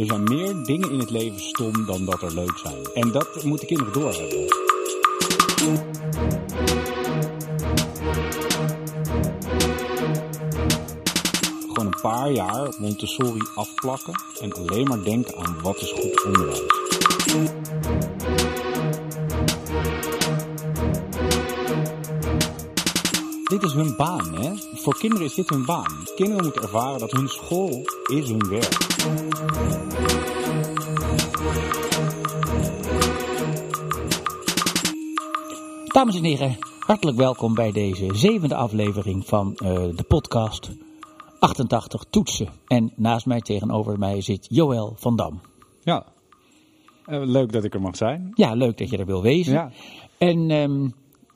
Er zijn meer dingen in het leven stom dan dat er leuk zijn. En dat moeten kinderen doorhebben. Gewoon een paar jaar Montessori afplakken en alleen maar denken aan wat is goed onderwijs. Dit is hun baan, hè? Voor kinderen is dit hun baan. Kinderen moeten ervaren dat hun school is hun werk. Dames en heren, hartelijk welkom bij deze zevende aflevering van eh, de podcast 88 Toetsen. En naast mij tegenover mij zit Joël van Dam. Ja, Eh, leuk dat ik er mag zijn. Ja, leuk dat je er wil wezen. Ja. En ehm,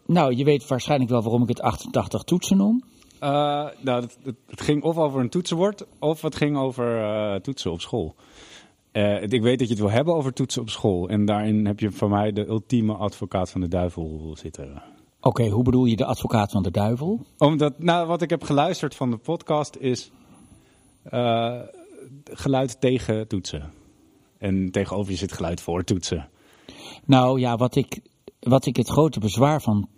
nou, je weet waarschijnlijk wel waarom ik het 88 Toetsen noem. Eh, nou, het, het, ging of over een toetsenbord of het ging over eh, toetsen op school. Eh, ik weet dat je het wil hebben over toetsen op school. En daarin heb je van mij de ultieme advocaat van de duivel zitten. Oké, hoe bedoel je de advocaat van de duivel? Omdat, nou, wat ik heb geluisterd van de podcast is geluid tegen toetsen. En tegenover je zit geluid voor toetsen. Nou ja, wat ik, wat ik het grote bezwaar van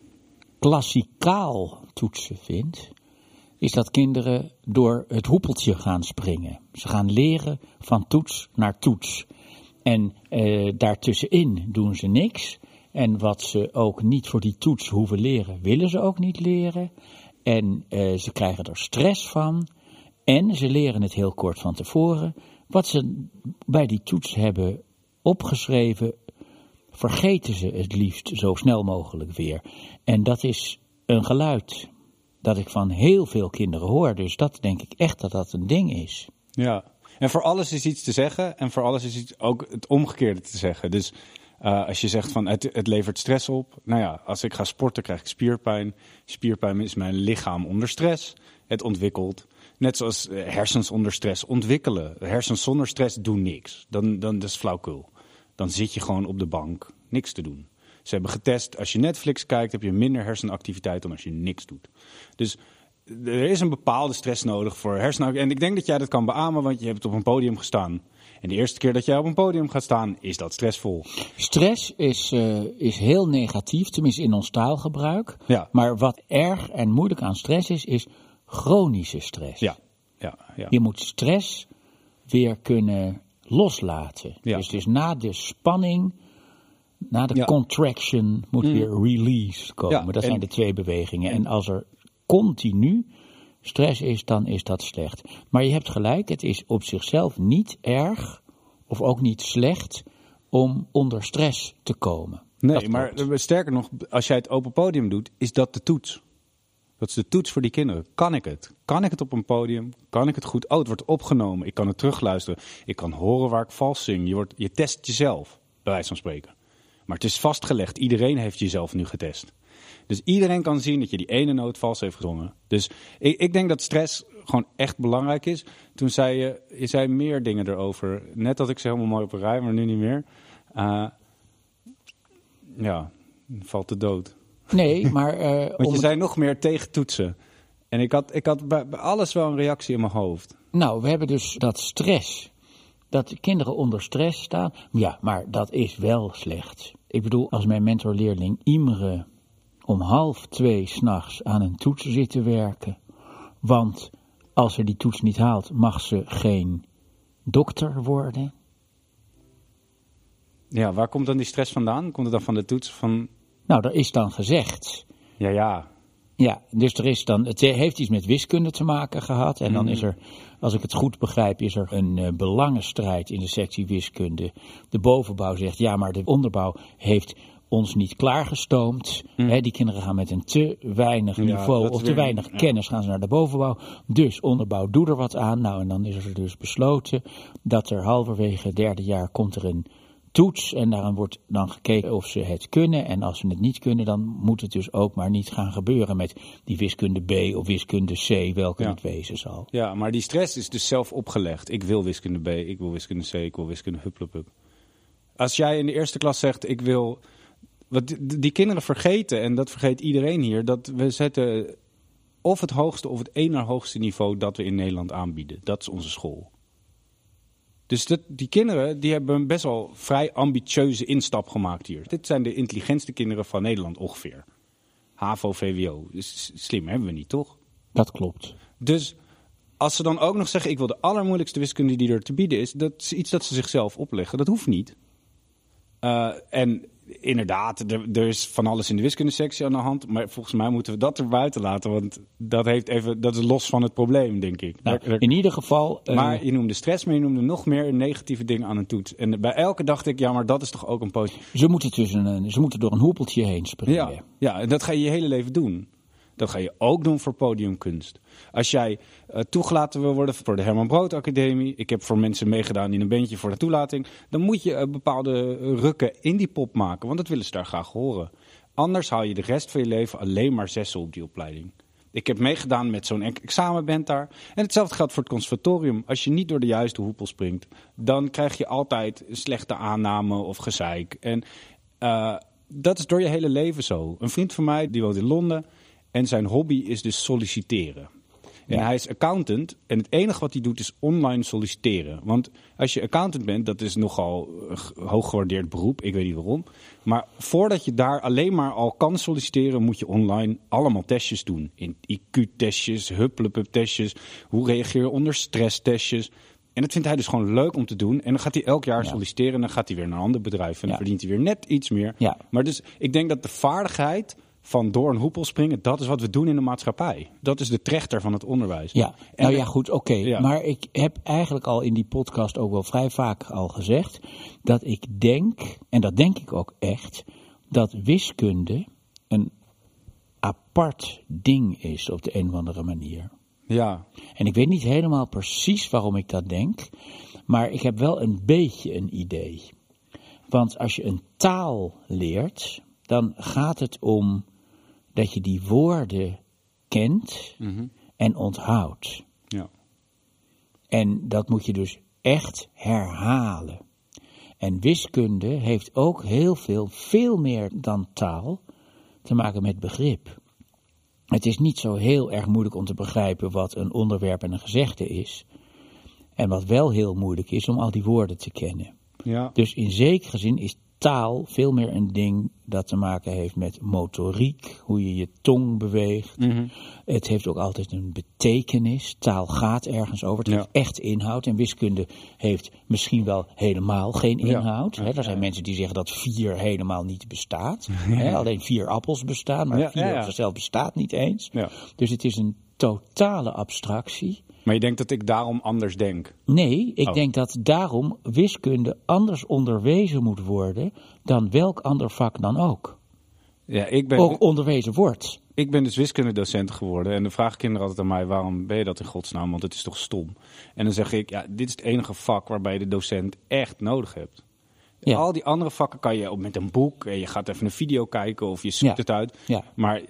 klassikaal toetsen vind, is dat kinderen door het hoepeltje gaan springen. Ze gaan leren van toets naar toets. En eh, daartussenin doen ze niks. En wat ze ook niet voor die toets hoeven leren, willen ze ook niet leren. En eh, ze krijgen er stress van. En ze leren het heel kort van tevoren. Wat ze bij die toets hebben opgeschreven, vergeten ze het liefst zo snel mogelijk weer. En dat is een geluid dat ik van heel veel kinderen hoor. Dus dat denk ik echt dat dat een ding is. Ja, en voor alles is iets te zeggen en voor alles is iets ook het omgekeerde te zeggen. Dus uh, als je zegt van het, het levert stress op. Nou ja, als ik ga sporten krijg ik spierpijn. Spierpijn is mijn lichaam onder stress. Het ontwikkelt. Net zoals eh, hersens onder stress ontwikkelen. Hersens zonder stress doen niks. Dan, dan dat is flauwkul. Dan zit je gewoon op de bank niks te doen. Ze hebben getest, als je Netflix kijkt, heb je minder hersenactiviteit dan als je niks doet. Dus er is een bepaalde stress nodig voor hersenen. En ik denk dat jij dat kan beamen, want je hebt op een podium gestaan. En de eerste keer dat jij op een podium gaat staan, is dat stressvol. Stress is, uh, is heel negatief, tenminste in ons taalgebruik. Ja. Maar wat erg en moeilijk aan stress is, is chronische stress. Ja, ja, ja. Je moet stress weer kunnen loslaten. Ja. Dus, dus na de spanning, na de Ja. contraction, moet Mm. weer release komen. Ja, dat zijn de twee bewegingen. En als er continu stress is, dan is dat slecht. Maar je hebt gelijk, het is op zichzelf niet erg, of ook niet slecht, om onder stress te komen. Nee, Dat maar sterker nog, als jij het open podium doet, is dat de toets. Dat is de toets voor die kinderen. Kan ik het? Kan ik het op een podium? Kan ik het goed? Oh, het wordt opgenomen. Ik kan het terugluisteren. Ik kan horen waar ik vals zing. Je, wordt, je test jezelf, bij wijze van spreken. Maar het is vastgelegd. Iedereen heeft jezelf nu getest. Dus iedereen kan zien dat je die ene noot vals heeft gezongen. Dus ik, ik denk dat stress gewoon echt belangrijk is. Toen zei je, je zei meer dingen erover. Net dat ik ze helemaal mooi op een rij, maar nu niet meer. Eh, ja, valt de dood. Nee, maar... eh, Want om je het- zei nog meer tegen toetsen. En ik had, ik had bij, bij alles wel een reactie in mijn hoofd. Nou, we hebben dus dat stress. Dat de kinderen onder stress staan. Ja, maar dat is wel slecht. Ik bedoel, als mijn mentorleerling Imre om half twee s'nachts aan een toets zit te werken. Want als ze die toets niet haalt, mag ze geen dokter worden. Ja, waar komt dan die stress vandaan? Komt het dan van de toets? Van, Nou, er is dan gezegd. ja, ja. Ja, dus er is dan, het heeft iets met wiskunde te maken gehad. En dan is er, als ik het goed begrijp, is er een eh, belangenstrijd in de sectie wiskunde. De bovenbouw zegt, ja, maar de onderbouw heeft ons niet klaargestoomd. Hè, die kinderen gaan met een te weinig niveau of te weer- weinig ja. kennis gaan ze naar de bovenbouw. Dus onderbouw, doe er wat aan. Nou, en dan is er dus besloten dat er halverwege het derde jaar komt er een toets. En daaraan wordt dan gekeken of ze het kunnen. En als ze het niet kunnen, dan moet het dus ook maar niet gaan gebeuren met die wiskunde B of wiskunde C, welke Ja. het wezen zal. Ja, maar die stress is dus zelf opgelegd. Ik wil wiskunde B, ik wil wiskunde C, ik wil wiskunde hupplepup. Als jij in de eerste klas zegt, ik wil... Wat die, kinderen vergeten, en dat vergeet iedereen hier... dat we zetten of het hoogste of het één na hoogste niveau dat we in Nederland aanbieden. Dat is onze school. Dus dat, die kinderen die hebben een best wel vrij ambitieuze instap gemaakt hier. Dit zijn de intelligentste kinderen van Nederland ongeveer. HAVO, VWO. Dus slim hebben we niet, toch? Dat klopt. Dus als ze dan ook nog zeggen: ik wil de allermoeilijkste wiskunde die er te bieden is, dat is iets dat ze zichzelf opleggen. Dat hoeft niet. Uh, en inderdaad, er, er, is van alles in de wiskundesectie aan de hand. Maar volgens mij moeten we dat er buiten laten. Want dat, heeft even, dat is los van het probleem, denk ik. Nou, in ieder geval. Uh... Maar je noemde stress, maar je noemde nog meer negatieve dingen aan een toets. En bij elke dacht ik, ja, maar dat is toch ook een positief. Ze moeten, tussen een, ze moeten door een hoepeltje heen springen. Ja, ja, en dat ga je je hele leven doen. Dat ga je ook doen voor podiumkunst. Als jij uh, toegelaten wil worden voor de Herman Brood Academie. Ik heb voor mensen meegedaan in een bandje voor de toelating. Dan moet je uh, bepaalde rukken in die pop maken. Want dat willen ze daar graag horen. Anders haal je de rest van je leven alleen maar zessen op die opleiding. Ik heb meegedaan met zo'n examenband daar. En hetzelfde geldt voor het conservatorium. Als je niet door de juiste hoepel springt, dan krijg je altijd slechte aanname of gezeik. En dat is door je hele leven zo. Een vriend van mij, die woont in Londen. En zijn hobby is dus solliciteren. En hij is accountant en het enige wat hij doet is online solliciteren. Want als je accountant bent, dat is nogal een hoog gewaardeerd beroep. Ik weet niet waarom. Maar voordat je daar alleen maar al kan solliciteren, moet je online allemaal testjes doen. In IQ-testjes, hupplepup-testjes, hoe reageer je onder stress-testjes. En dat vindt hij dus gewoon leuk om te doen. En dan gaat hij elk jaar ja. solliciteren en dan gaat hij weer naar een ander bedrijf. En dan ja. verdient hij weer net iets meer. Ja. Maar dus ik denk dat de vaardigheid van door een hoepel springen, dat is wat we doen in de maatschappij. Dat is de trechter van het onderwijs. Ja, nou ja, goed, oké. Okay. Ja. Maar ik heb eigenlijk al in die podcast ook wel vrij vaak al gezegd dat ik denk, en dat denk ik ook echt, dat wiskunde een apart ding is op de een of andere manier. Ja. En ik weet niet helemaal precies waarom ik dat denk, maar ik heb wel een beetje een idee. Want als je een taal leert, dan gaat het om dat je die woorden kent Mhm. en onthoudt. Ja. En dat moet je dus echt herhalen. En wiskunde heeft ook heel veel, veel meer dan taal, te maken met begrip. Het is niet zo heel erg moeilijk om te begrijpen wat een onderwerp en een gezegde is. En wat wel heel moeilijk is om al die woorden te kennen. Ja. Dus in zekere zin is taal veel meer een ding dat te maken heeft met motoriek, hoe je je tong beweegt. Mhm. Het heeft ook altijd een betekenis. Taal gaat ergens over. Het Ja. heeft echt inhoud. En wiskunde heeft misschien wel helemaal geen Ja. inhoud. Hè, er zijn mensen die zeggen dat vier helemaal niet bestaat. Hè, alleen vier appels bestaan, maar vier op zichzelf bestaat niet eens. Ja. Dus het is een totale abstractie. Maar je denkt dat ik daarom anders denk? Nee, ik Oh. denk dat daarom wiskunde anders onderwezen moet worden dan welk ander vak dan ook. Ja, ik ben, Ook onderwezen wordt. ik ben dus wiskundedocent geworden. En dan vragen kinderen altijd aan mij, waarom ben je dat in godsnaam? Want het is toch stom? En dan zeg ik, ja, dit is het enige vak waarbij je de docent echt nodig hebt. Ja. Al die andere vakken kan je ook met een boek. En je gaat even een video kijken of je zoekt Ja. het uit. Ja. Maar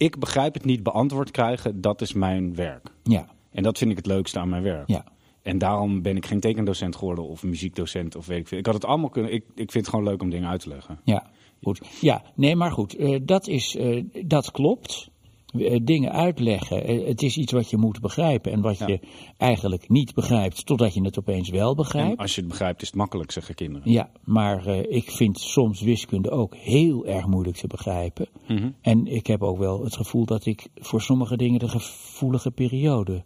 ik begrijp het niet beantwoord krijgen, dat is mijn werk. Ja, En dat vind ik het leukste aan mijn werk. ja. En daarom ben ik geen tekendocent geworden of muziekdocent of weet ik veel. Ik had het allemaal kunnen. Ik, ik vind het gewoon leuk om dingen uit te leggen. Ja, goed. Ja, nee, maar goed, eh, dat, is, eh, dat klopt. Eh, dingen uitleggen, eh, het is iets wat je moet begrijpen en wat Ja. je eigenlijk niet begrijpt totdat je het opeens wel En begrijpt. als je het begrijpt, is het makkelijk, zeggen kinderen. Ja, maar eh, ik vind soms wiskunde ook heel erg moeilijk te begrijpen. Mhm. En ik heb ook wel het gevoel dat ik voor sommige dingen de gevoelige periode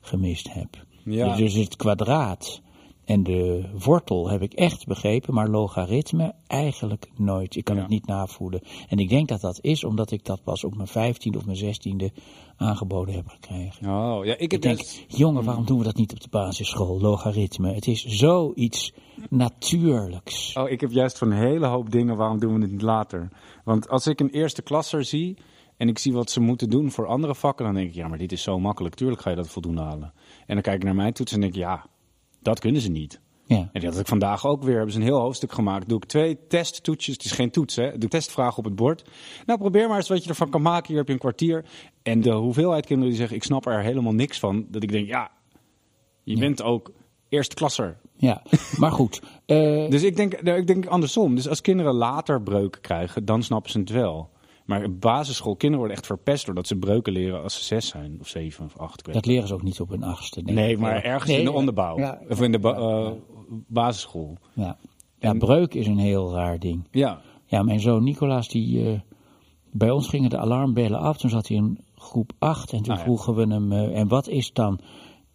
gemist heb. Ja. Dus het kwadraat en de wortel heb ik echt begrepen, maar logaritme eigenlijk nooit. Ik kan Ja. het niet navoelen. En ik denk dat dat is omdat ik dat pas op mijn vijftiende of mijn zestiende aangeboden heb gekregen. Oh, ja, ik denk, jongen, waarom doen we dat niet op de basisschool, logaritme? Het is zoiets natuurlijks. Oh, ik heb juist van een hele hoop dingen, waarom doen we het niet later? Want als ik een eerste klasser zie en ik zie wat ze moeten doen voor andere vakken, dan denk ik, ja, maar dit is zo makkelijk. Tuurlijk ga je dat voldoende halen. En dan kijk ik naar mijn toets en denk ik, ja, dat kunnen ze niet. Ja. En dat had ik vandaag ook weer. Hebben ze een heel hoofdstuk gemaakt. Doe ik twee testtoetsjes. Het is geen toets, hè? Doe testvragen op het bord. Nou, probeer maar eens wat je ervan kan maken. Hier heb je een kwartier. En de hoeveelheid kinderen die zeggen: Ik snap er helemaal niks van. Dat ik denk: Ja, je bent ook eerste klasser. Ja, maar goed. eh, Dus ik denk, nou, ik denk andersom. Dus als kinderen later breuken krijgen, dan snappen ze het wel. Maar basisschool, kinderen worden echt verpest doordat ze breuken leren als ze zes zijn, of zeven of acht. Ik weet Dat leren ze ook niet op hun achtste. Nee, ik. maar ergens Nee, in de onderbouw. Ja, of in de ba- eh, basisschool. ja. ja, breuk is een heel raar ding. Ja, Ja, mijn zoon Nicolaas, die, eh, bij ons gingen de alarmbellen af. Toen zat hij in groep 8 en toen Ah, ja. vroegen we hem, eh, en wat is dan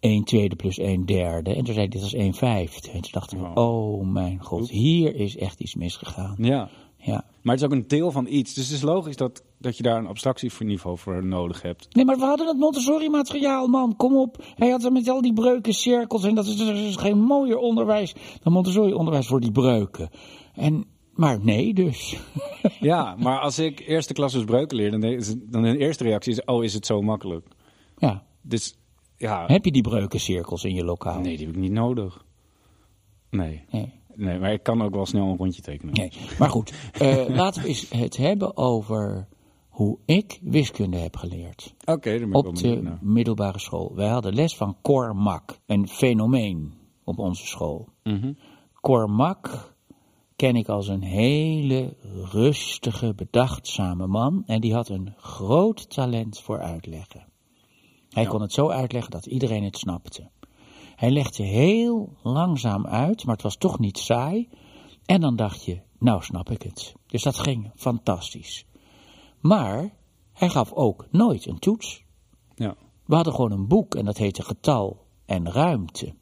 1 tweede plus 1 derde? En toen zei hij, dit is 1 vijfde. En toen dachten we, oh mijn god, hier is echt iets misgegaan. ja. Ja. Maar het is ook een deel van iets. Dus het is logisch dat, dat je daar een abstractieniveau voor nodig hebt. Nee, maar we hadden het Montessori-materiaal, man. Kom op. Hij had er met al die breuken, cirkels. En dat is, dat is geen mooier onderwijs dan Montessori-onderwijs voor die breuken. En, maar nee, dus. Ja, maar als ik eerste klas dus breuken leer, dan is, dan de eerste reactie is, oh, is het zo makkelijk? Ja. Dus ja, Heb je die breukencirkels in je lokaal? nee, die heb ik niet nodig. Nee. Nee. Nee, maar ik kan ook wel snel een rondje tekenen. Nee, maar goed. eh, laten we eens het hebben over hoe ik wiskunde heb geleerd. Oké, daar ben ik Op de naar. middelbare school. Wij hadden les van Cormac, een fenomeen op onze school. Mhm. Cormac ken ik als een hele rustige, bedachtzame man. En die had een groot talent voor uitleggen. Hij Ja. kon het zo uitleggen dat iedereen het snapte. Hij legde heel langzaam uit, maar het was toch niet saai. En dan dacht je, nou snap ik het. Dus dat ging fantastisch. Maar hij gaf ook nooit een toets. Ja. We hadden gewoon een boek en dat heette Getal en Ruimte.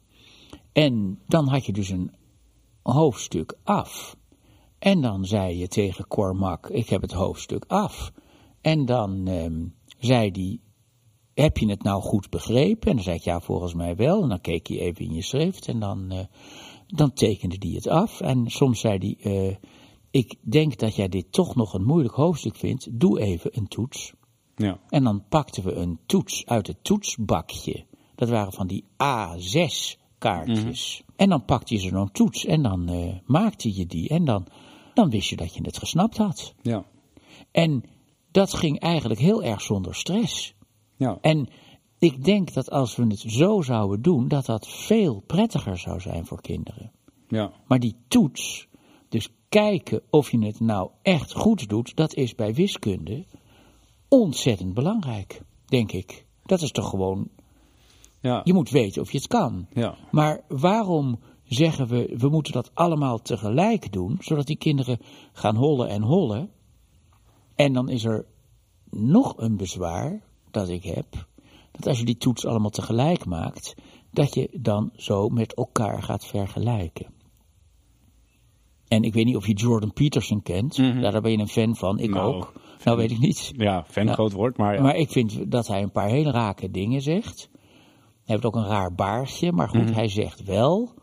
En dan had je dus een hoofdstuk af. En dan zei je tegen Cormac, ik heb het hoofdstuk af. En dan ehm, zei hij, heb je het nou goed begrepen? En dan zei ik, ja, volgens mij wel. En dan keek hij even in je schrift en dan, eh, dan tekende hij het af. En soms zei hij, eh, ik denk dat jij dit toch nog een moeilijk hoofdstuk vindt. Doe even een toets. Ja. En dan pakten we een toets uit het toetsbakje. Dat waren van die A6 kaartjes. En dan pakte je zo'n toets en dan eh, maakte je die. En dan, dan wist je dat je het gesnapt had. Ja. En dat ging eigenlijk heel erg zonder stress. Ja. En ik denk dat als we het zo zouden doen, dat dat veel prettiger zou zijn voor kinderen. Ja. Maar die toets, dus kijken of je het nou echt goed doet, dat is bij wiskunde ontzettend belangrijk, denk ik. Dat is toch gewoon, Ja. je moet weten of je het kan. Ja. Maar waarom zeggen we, we moeten dat allemaal tegelijk doen, zodat die kinderen gaan hollen en hollen? En dan is er nog een bezwaar dat ik heb, dat als je die toets allemaal tegelijk maakt, dat je dan zo met elkaar gaat vergelijken. En ik weet niet of je Jordan Peterson kent, Ja, daar ben je een fan van, ik Nou, ook. Nou weet ik niet. Ja, fan Ja. groot woord, maar ja. Maar ik vind dat hij een paar hele rake dingen zegt. Hij heeft ook een raar baardje, maar goed, hij zegt wel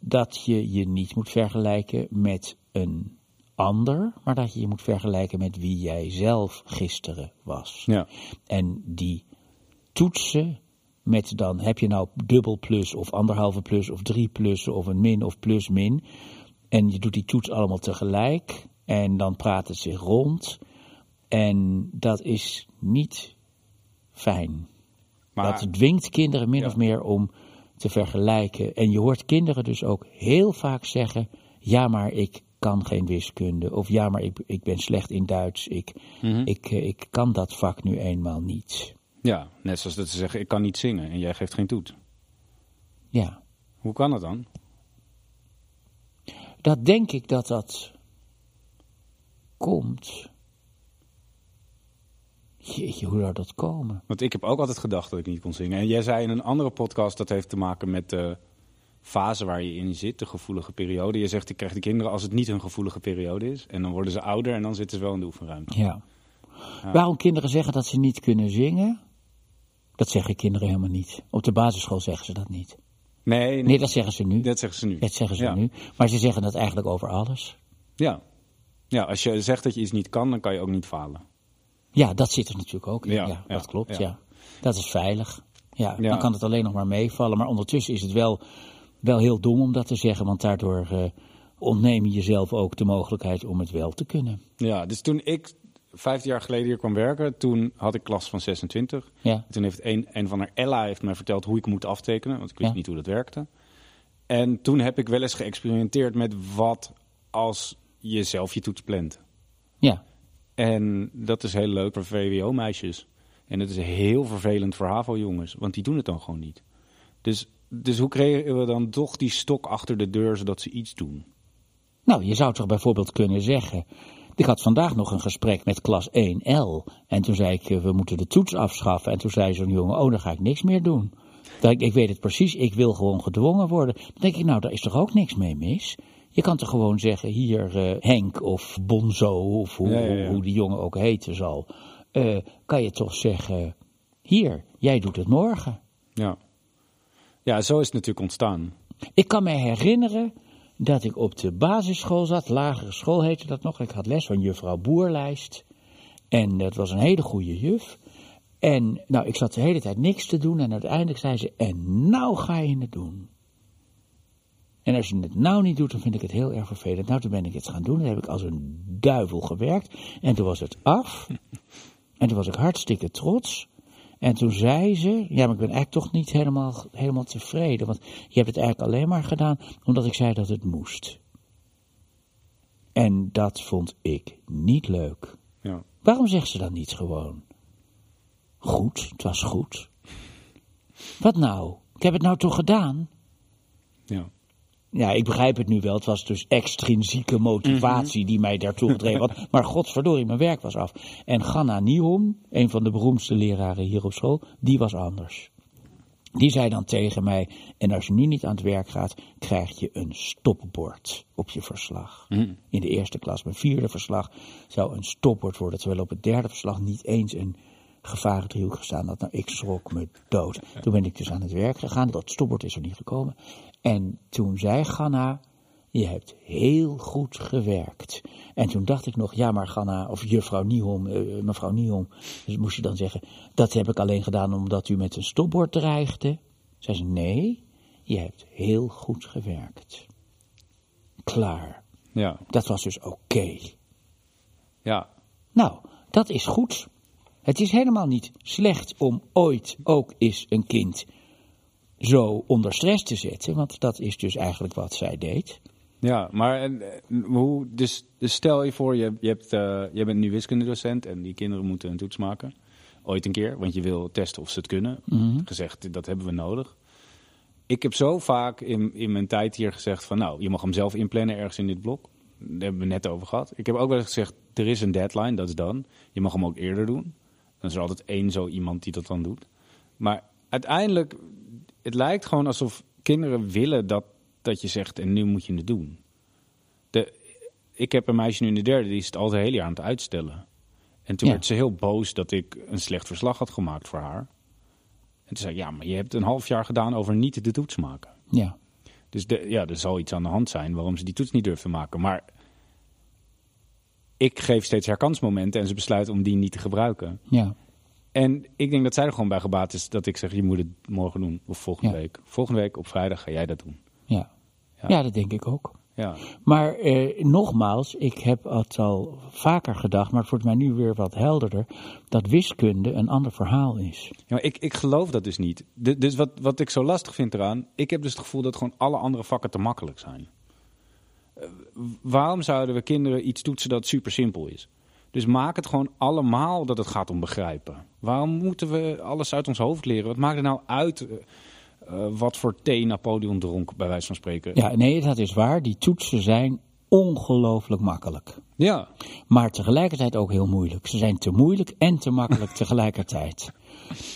dat je je niet moet vergelijken met een ander, maar dat je je moet vergelijken met wie jij zelf gisteren was. Ja. En die toetsen met dan heb je nou dubbel plus of anderhalve plus of drie plussen of een min of plus min. En je doet die toets allemaal tegelijk en dan praat het zich rond. En dat is niet fijn. Maar Dat dwingt kinderen min Ja. of meer om te vergelijken. En je hoort kinderen dus ook heel vaak zeggen: ja, maar ik kan geen wiskunde. Of ja, maar ik, ik ben slecht in Duits. Ik, Mhm. ik, eh, ik kan dat vak nu eenmaal niet. ja, net zoals dat ze zeggen, ik kan niet zingen en jij geeft geen toet. Ja, Hoe kan dat dan? dat denk ik dat dat komt. Jeetje, hoe zou dat komen? Want ik heb ook altijd gedacht dat ik niet kon zingen. En jij zei in een andere podcast dat heeft te maken met de fase waar je in zit, de gevoelige periode. Je zegt, ik krijg de kinderen als het niet een gevoelige periode is. En dan worden ze ouder en dan zitten ze wel in de oefenruimte. Ja. Waarom kinderen zeggen dat ze niet kunnen zingen? Dat zeggen kinderen helemaal niet. Op de basisschool zeggen ze dat niet. Nee, nee, Nee, dat zeggen ze nu. dat zeggen ze nu. Dat zeggen ze ja. nu. Maar ze zeggen dat eigenlijk over alles. Ja. ja, als je zegt dat je iets niet kan, dan kan je ook niet falen. Ja, dat zit er natuurlijk ook in. Ja, Ja, dat klopt, ja. Dat is veilig. Ja. dan kan het alleen nog maar meevallen. Maar ondertussen is het wel, wel heel dom om dat te zeggen. Want daardoor eh, ontneem je jezelf ook de mogelijkheid om het wel te kunnen. Ja, dus toen ik 15 jaar geleden hier kwam werken, toen had ik klas van 26. Ja, Toen heeft een, een van haar Ella heeft mij verteld hoe ik moet aftekenen, want ik wist Ja. niet hoe dat werkte. En toen heb ik wel eens geëxperimenteerd met wat als je zelf je toets plant. ja. En dat is heel leuk voor VWO-meisjes. En het is heel vervelend voor HAVO-jongens, want die doen het dan gewoon niet. Dus, dus hoe kregen we dan toch die stok achter de deur zodat ze iets doen? Nou, je zou toch bijvoorbeeld kunnen zeggen. Ik had vandaag nog een gesprek met klas 1L. En toen zei ik, eh, we moeten de toets afschaffen. En toen zei zo'n jongen, oh, dan ga ik niks meer doen. Dan ik, ik weet het precies, ik wil gewoon gedwongen worden. Dan denk ik, nou, daar is toch ook niks mee mis? Je kan toch gewoon zeggen, hier eh, Henk of Bonzo, of hoe, Ja, ja, ja. hoe die jongen ook heten zal. eh, kan je toch zeggen, hier, jij doet het morgen. Ja. Ja, zo is het natuurlijk ontstaan. Ik kan me herinneren dat ik op de basisschool zat, lagere school heette dat nog. Ik had les van juffrouw Boerlijst. En dat was een hele goede juf. En nou, ik zat de hele tijd niks te doen en uiteindelijk zei ze, en nou ga je het doen. En als je het nou niet doet, dan vind ik het heel erg vervelend. Nou, toen ben ik het gaan doen. Dan heb ik als een duivel gewerkt. En toen was het af. En toen was ik hartstikke trots. En toen zei ze, ja, maar ik ben eigenlijk toch niet helemaal, helemaal tevreden. Want je hebt het eigenlijk alleen maar gedaan omdat ik zei dat het moest. En dat vond ik niet leuk. Ja. Waarom zegt ze dan niet gewoon? Goed, het was goed. Wat nou? Ik heb het nou toch gedaan? Ja. Ik begrijp het nu wel. Het was dus extrinsieke motivatie die mij daartoe gedreven had. Maar godverdorie, mijn werk was af. En Ganna Nihom, een van de beroemdste leraren hier op school, die was anders. Die zei dan tegen mij, en als je nu niet aan het werk gaat, krijg je een stopbord op je verslag. In de eerste klas, mijn vierde verslag, zou een stopbord worden, terwijl op het derde verslag niet eens een gevarendriehoek gestaan had. Nou, ik schrok me dood. Toen ben ik dus aan het werk gegaan, dat stopbord is er niet gekomen. En toen zei Ganna, je hebt heel goed gewerkt. En toen dacht ik nog, ja maar Ganna, of juffrouw Niehom, eh, mevrouw Niehom, dus moest je dan zeggen, dat heb ik alleen gedaan omdat u met een stopbord dreigde. Zei ze, nee, je hebt heel goed gewerkt. Klaar. Ja. Dat was dus oké. Ja. Nou, dat is goed. Het is helemaal niet slecht om ooit ook eens een kind zo onder stress te zetten, want dat is dus eigenlijk wat zij deed. Ja, maar en, eh, hoe, dus, dus stel je voor, je, je, hebt, eh, je bent nu wiskundedocent en die kinderen moeten een toets maken. Ooit een keer, want je wil testen of ze het kunnen. Gezegd, dat hebben we nodig. Ik heb zo vaak in, in mijn tijd hier gezegd van, nou, je mag hem zelf inplannen ergens in dit blok. Daar hebben we net over gehad. Ik heb ook wel eens gezegd, er is een deadline, dat is dan. Je mag hem ook eerder doen. Dan is er altijd één zo iemand die dat dan doet. Maar uiteindelijk, het lijkt gewoon alsof kinderen willen dat, dat je zegt, en nu moet je het doen. De, ik heb een meisje nu in de derde, die is het al het hele jaar aan het uitstellen. En toen Ja. werd ze heel boos dat ik een slecht verslag had gemaakt voor haar. En toen zei ik, ja, maar je hebt een half jaar gedaan over niet de toets maken. Ja, Dus de, ja, er zal iets aan de hand zijn waarom ze die toets niet te maken. Maar ik geef steeds herkansmomenten en ze besluiten om die niet te gebruiken. ja, En ik denk dat zij er gewoon bij gebaat is dat ik zeg, je moet het morgen doen. Of volgende Ja. week. Volgende week op vrijdag ga jij dat doen. ja. Ja. Ja, dat denk ik ook. Ja, Maar eh, nogmaals, ik heb het al vaker gedacht, maar het wordt mij nu weer wat helderder, dat wiskunde een ander verhaal is. Ja, maar ik, ik geloof dat dus niet. Du- Dus wat, wat ik zo lastig vind eraan, ik heb dus het gevoel dat gewoon alle andere vakken te makkelijk zijn. Eh, waarom zouden we kinderen iets toetsen dat super simpel is? Dus maak het gewoon allemaal dat het gaat om begrijpen. Waarom moeten we alles uit ons hoofd leren? Wat maakt het nou uit eh, eh, wat voor thee Napoleon dronk, bij wijze van spreken? Ja, nee, dat is waar. Die toetsen zijn ongelooflijk makkelijk. Ja, Maar tegelijkertijd ook heel moeilijk. Ze zijn te moeilijk en te makkelijk tegelijkertijd.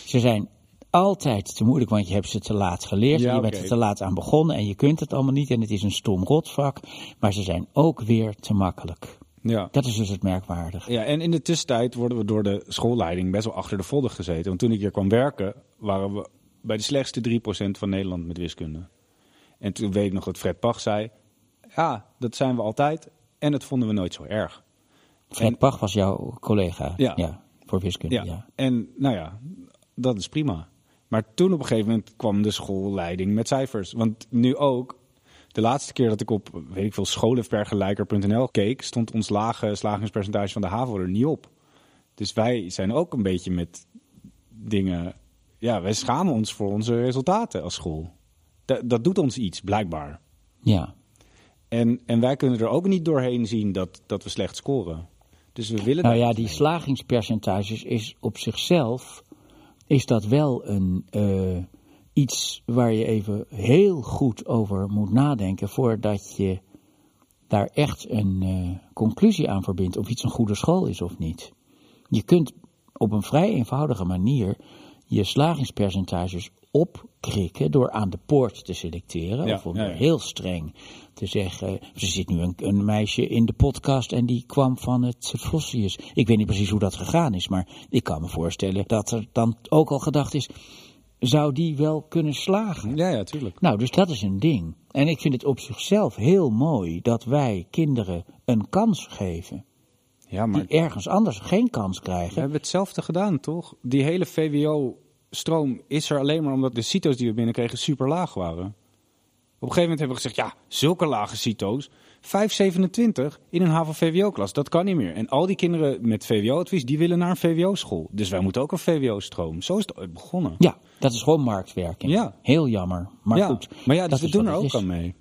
Ze zijn altijd te moeilijk, want je hebt ze te laat geleerd. Ja, je bent er te laat aan begonnen en je kunt het allemaal niet. En het is een stom rotvak. Maar ze zijn ook weer te makkelijk. ja. Dat is dus het merkwaardige. Ja, en in de tussentijd worden we door de schoolleiding best wel achter de vodden gezeten. Want toen ik hier kwam werken, waren we bij de slechtste 3% van Nederland met wiskunde. En toen weet ik nog dat Fred Pach zei, ja, dat zijn we altijd en dat vonden we nooit zo erg. Fred En- Pach was jouw collega. Ja. voor wiskunde, Ja. ja. En nou ja, dat is prima. Maar toen op een gegeven moment kwam de schoolleiding met cijfers. Want nu ook, de laatste keer dat ik op, weet ik veel, scholenvergelijker.nl keek, stond ons lage slagingspercentage van de HAVO er niet op. Dus wij zijn ook een beetje met dingen, ja, wij schamen ons voor onze resultaten als school. Dat, dat doet ons iets, blijkbaar. ja. En, en wij kunnen er ook niet doorheen zien dat, dat we slecht scoren. Dus we willen Nou ja, die slagingspercentages is op zichzelf is dat wel een, eh, iets waar je even heel goed over moet nadenken voordat je daar echt een eh, conclusie aan verbindt of iets een goede school is of niet. Je kunt op een vrij eenvoudige manier je slagingspercentages door aan de poort te selecteren. Ja, of om ja, ja. heel streng te zeggen. Er zit nu een, een meisje in de podcast en die kwam van het Vossius. Ik weet niet precies hoe dat gegaan is, maar ik kan me voorstellen dat er dan ook al gedacht is. Zou die wel kunnen slagen? Ja, ja, tuurlijk. Nou, dus dat is een ding. En ik vind het op zichzelf heel mooi dat wij kinderen een kans geven. Ja, maar Die ergens anders geen kans we krijgen. hebben hetzelfde gedaan, toch? Die hele VWO-stroom is er alleen maar omdat de CITO's die we binnenkregen super laag waren. Op een gegeven moment hebben we gezegd, ja, zulke lage CITO's. 5,27 in een HAVO-VWO-klas, dat kan niet meer. En al die kinderen met VWO-advies, die willen naar een VWO-school. Dus wij moeten ook een VWO-stroom. Zo is het begonnen. Ja, dat is gewoon marktwerking. Ja. Heel jammer. Maar ja. goed. Maar ja, dus dat we doen er ook is. aan mee.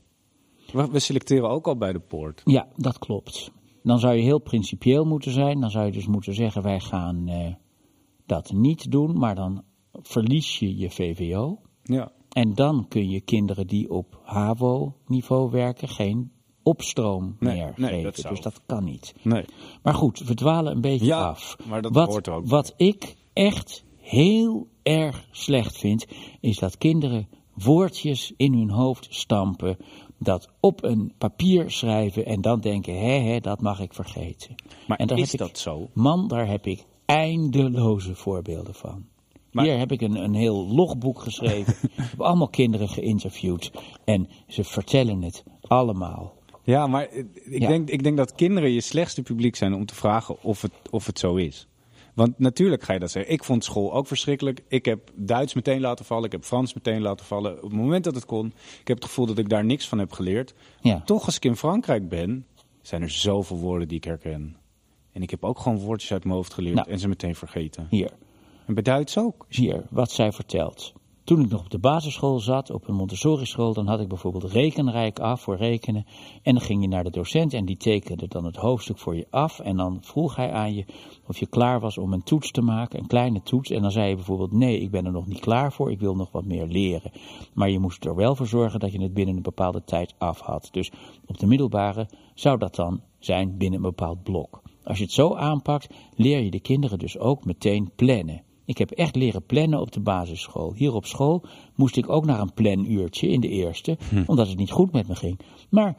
We, we selecteren ook al bij de poort. Ja, dat klopt. Dan zou je heel principieel moeten zijn. Dan zou je dus moeten zeggen: wij gaan eh, dat niet doen, maar dan verlies je je VWO. Ja, En dan kun je kinderen die op HAVO-niveau werken geen opstroom Nee, meer nee, geven. dat zou- dus dat kan niet. nee. Maar goed, we dwalen een beetje Ja, af. maar dat wat, hoort ook. Wat ik echt heel erg slecht vind, is dat kinderen woordjes in hun hoofd stampen, dat op een papier schrijven en dan denken, hè, hè, dat mag ik vergeten. Maar en daar is heb ik- dat zo? Man, daar heb ik eindeloze voorbeelden van. Maar- Hier heb ik een, een heel logboek geschreven. ik heb allemaal kinderen geïnterviewd. En ze vertellen het allemaal. Ja, maar ik, Ja. Denk, ik denk dat kinderen je slechtste publiek zijn om te vragen of het, of het zo is. Want natuurlijk ga je dat zeggen. Ik vond school ook verschrikkelijk. Ik heb Duits meteen laten vallen. Ik heb Frans meteen laten vallen. Op het moment dat het kon. Ik heb het gevoel dat ik daar niks van heb geleerd. Ja. Toch, als ik in Frankrijk ben, zijn er zoveel woorden die ik herken. En ik heb ook gewoon woordjes uit mijn hoofd geleerd Nou. en ze meteen vergeten. Hier. En bij Duits ook. Hier, wat zij vertelt. Toen ik nog op de basisschool zat, op een Montessori-school, dan had ik bijvoorbeeld rekenrijk af voor rekenen. En dan ging je naar de docent en die tekende dan het hoofdstuk voor je af. En dan vroeg hij aan je of je klaar was om een toets te maken, een kleine toets. En dan zei je bijvoorbeeld, nee, ik ben er nog niet klaar voor, ik wil nog wat meer leren. Maar je moest er wel voor zorgen dat je het binnen een bepaalde tijd af had. Dus op de middelbare zou dat dan zijn binnen een bepaald blok. Als je het zo aanpakt, leer je de kinderen dus ook meteen plannen. Ik heb echt leren plannen op de basisschool. Hier op school moest ik ook naar een planuurtje in de eerste, omdat het niet goed met me ging. Maar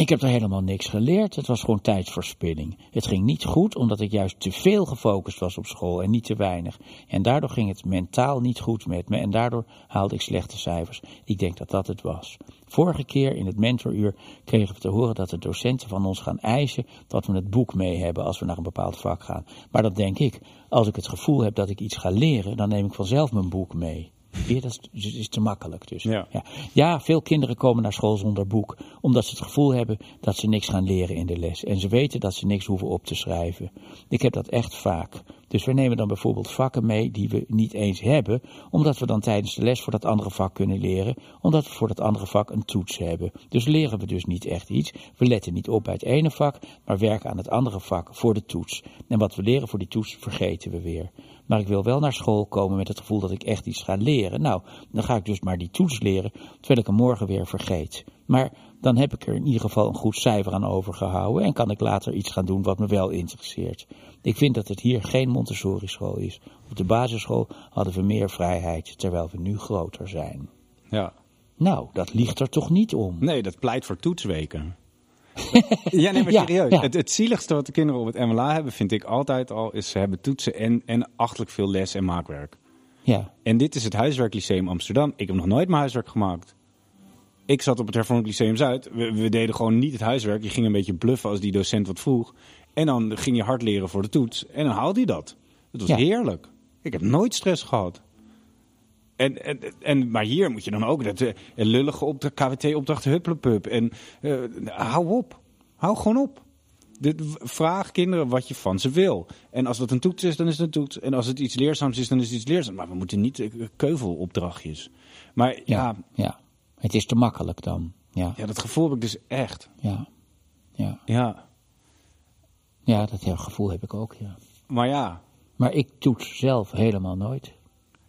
ik heb er helemaal niks geleerd. Het was gewoon tijdsverspilling. Het ging niet goed omdat ik juist te veel gefocust was op school en niet te weinig. En daardoor ging het mentaal niet goed met me en daardoor haalde ik slechte cijfers. Ik denk dat dat het was. Vorige keer in het mentoruur kregen we te horen dat de docenten van ons gaan eisen dat we het boek mee hebben als we naar een bepaald vak gaan. Maar dat denk ik, als ik het gevoel heb dat ik iets ga leren, dan neem ik vanzelf mijn boek mee. Je, dat is, is te makkelijk dus. Ja. Ja. ja, veel kinderen komen naar school zonder boek, omdat ze het gevoel hebben dat ze niks gaan leren in de les. En ze weten dat ze niks hoeven op te schrijven. Ik heb dat echt vaak. Dus we nemen dan bijvoorbeeld vakken mee die we niet eens hebben, omdat we dan tijdens de les voor dat andere vak kunnen leren, omdat we voor dat andere vak een toets hebben. Dus leren we dus niet echt iets. We letten niet op bij het ene vak, maar werken aan het andere vak voor de toets. En wat we leren voor die toets vergeten we weer. Maar ik wil wel naar school komen met het gevoel dat ik echt iets ga leren. Nou, dan ga ik dus maar die toets leren, terwijl ik hem morgen weer vergeet. Maar dan heb ik er in ieder geval een goed cijfer aan overgehouden en kan ik later iets gaan doen wat me wel interesseert. Ik vind dat het hier geen Montessori-school is. Op de basisschool hadden we meer vrijheid, terwijl we nu groter zijn. Ja. Nou, dat ligt er toch niet om. Nee, dat pleit voor toetsweken. ja, nee, maar Ja, serieus. ja. Het, het zieligste wat de kinderen op het MLA hebben, vind ik altijd al, is ze hebben toetsen en, en achtelijk veel les en maakwerk. Ja, En dit is het Huiswerklyceum Amsterdam. Ik heb nog nooit mijn huiswerk gemaakt. Ik zat op het Hervormd Lyceum Zuid. We, we deden gewoon niet het huiswerk. Je ging een beetje bluffen als die docent wat vroeg. En dan ging je hard leren voor de toets. En dan haalde je dat. Dat was Ja. heerlijk. Ik heb nooit stress gehad. En, en, en, maar hier moet je dan ook dat eh, lullige opdracht, KWT-opdracht hupplepup. En eh, hou op. Hou gewoon op. De, vraag kinderen wat je van ze wil. En als dat een toets is, dan is het een toets. En als het iets leerzaams is, dan is het iets leerzaams. Maar we moeten niet eh, keuvelopdrachtjes. Maar ja. ja, ja. Het is te makkelijk dan. Ja, ja, dat gevoel heb ik dus echt. ja, ja. Ja. Ja, dat gevoel heb ik ook, ja. Maar ja, Maar ik toets zelf helemaal nooit.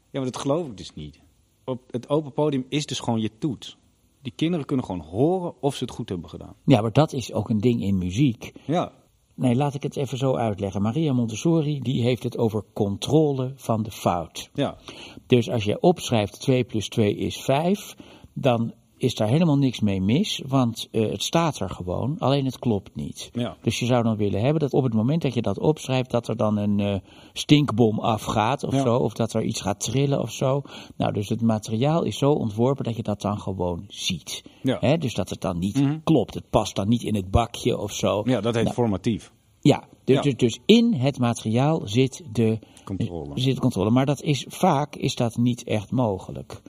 ja maar dat geloof ik dus niet. Op het open podium is dus gewoon je toets. Die kinderen kunnen gewoon horen of ze het goed hebben gedaan. Ja, maar dat is ook een ding in muziek. Ja, Nee, laat ik het even zo uitleggen. Maria Montessori die heeft het over controle van de fout. ja, Dus als je opschrijft 2 plus 2 is 5, dan is daar helemaal niks mee mis, want eh, het staat er gewoon, alleen het klopt niet. ja. Dus je zou dan willen hebben dat op het moment dat je dat opschrijft, dat er dan een eh, stinkbom afgaat of Ja. zo, of dat er iets gaat trillen of zo. Nou, dus het materiaal is zo ontworpen dat je dat dan gewoon ziet. Ja. Hè, dus dat het dan niet Mhm. klopt, het past dan niet in het bakje of zo. Ja, dat heet Nou, formatief. ja, dus, Ja. Dus, dus in het materiaal zit de Controle. zit de controle. Maar dat is, vaak is dat niet echt mogelijk.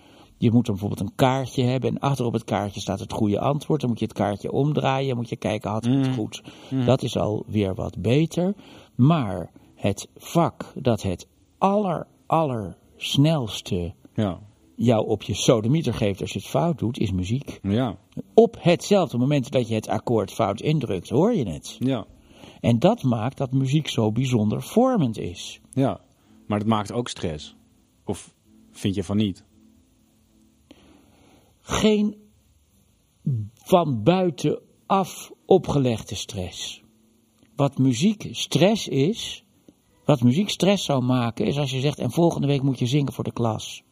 Je moet dan bijvoorbeeld een kaartje hebben en achter op het kaartje staat het goede antwoord. Dan moet je het kaartje omdraaien, moet je kijken, had ik het Mm. goed? Dat is alweer wat beter. Maar het vak dat het aller, aller snelste Ja, jou op je sodemieter geeft als je het fout doet, is muziek. ja, Op hetzelfde moment dat je het akkoord fout indrukt, hoor je het. ja, En dat maakt dat muziek zo bijzonder vormend is. ja. Maar dat maakt ook stress. Of vind je van niet? Geen van buitenaf opgelegde stress. Wat muziek stress is, wat muziek stress zou maken, is als je zegt: en volgende week moet je zingen voor de klas.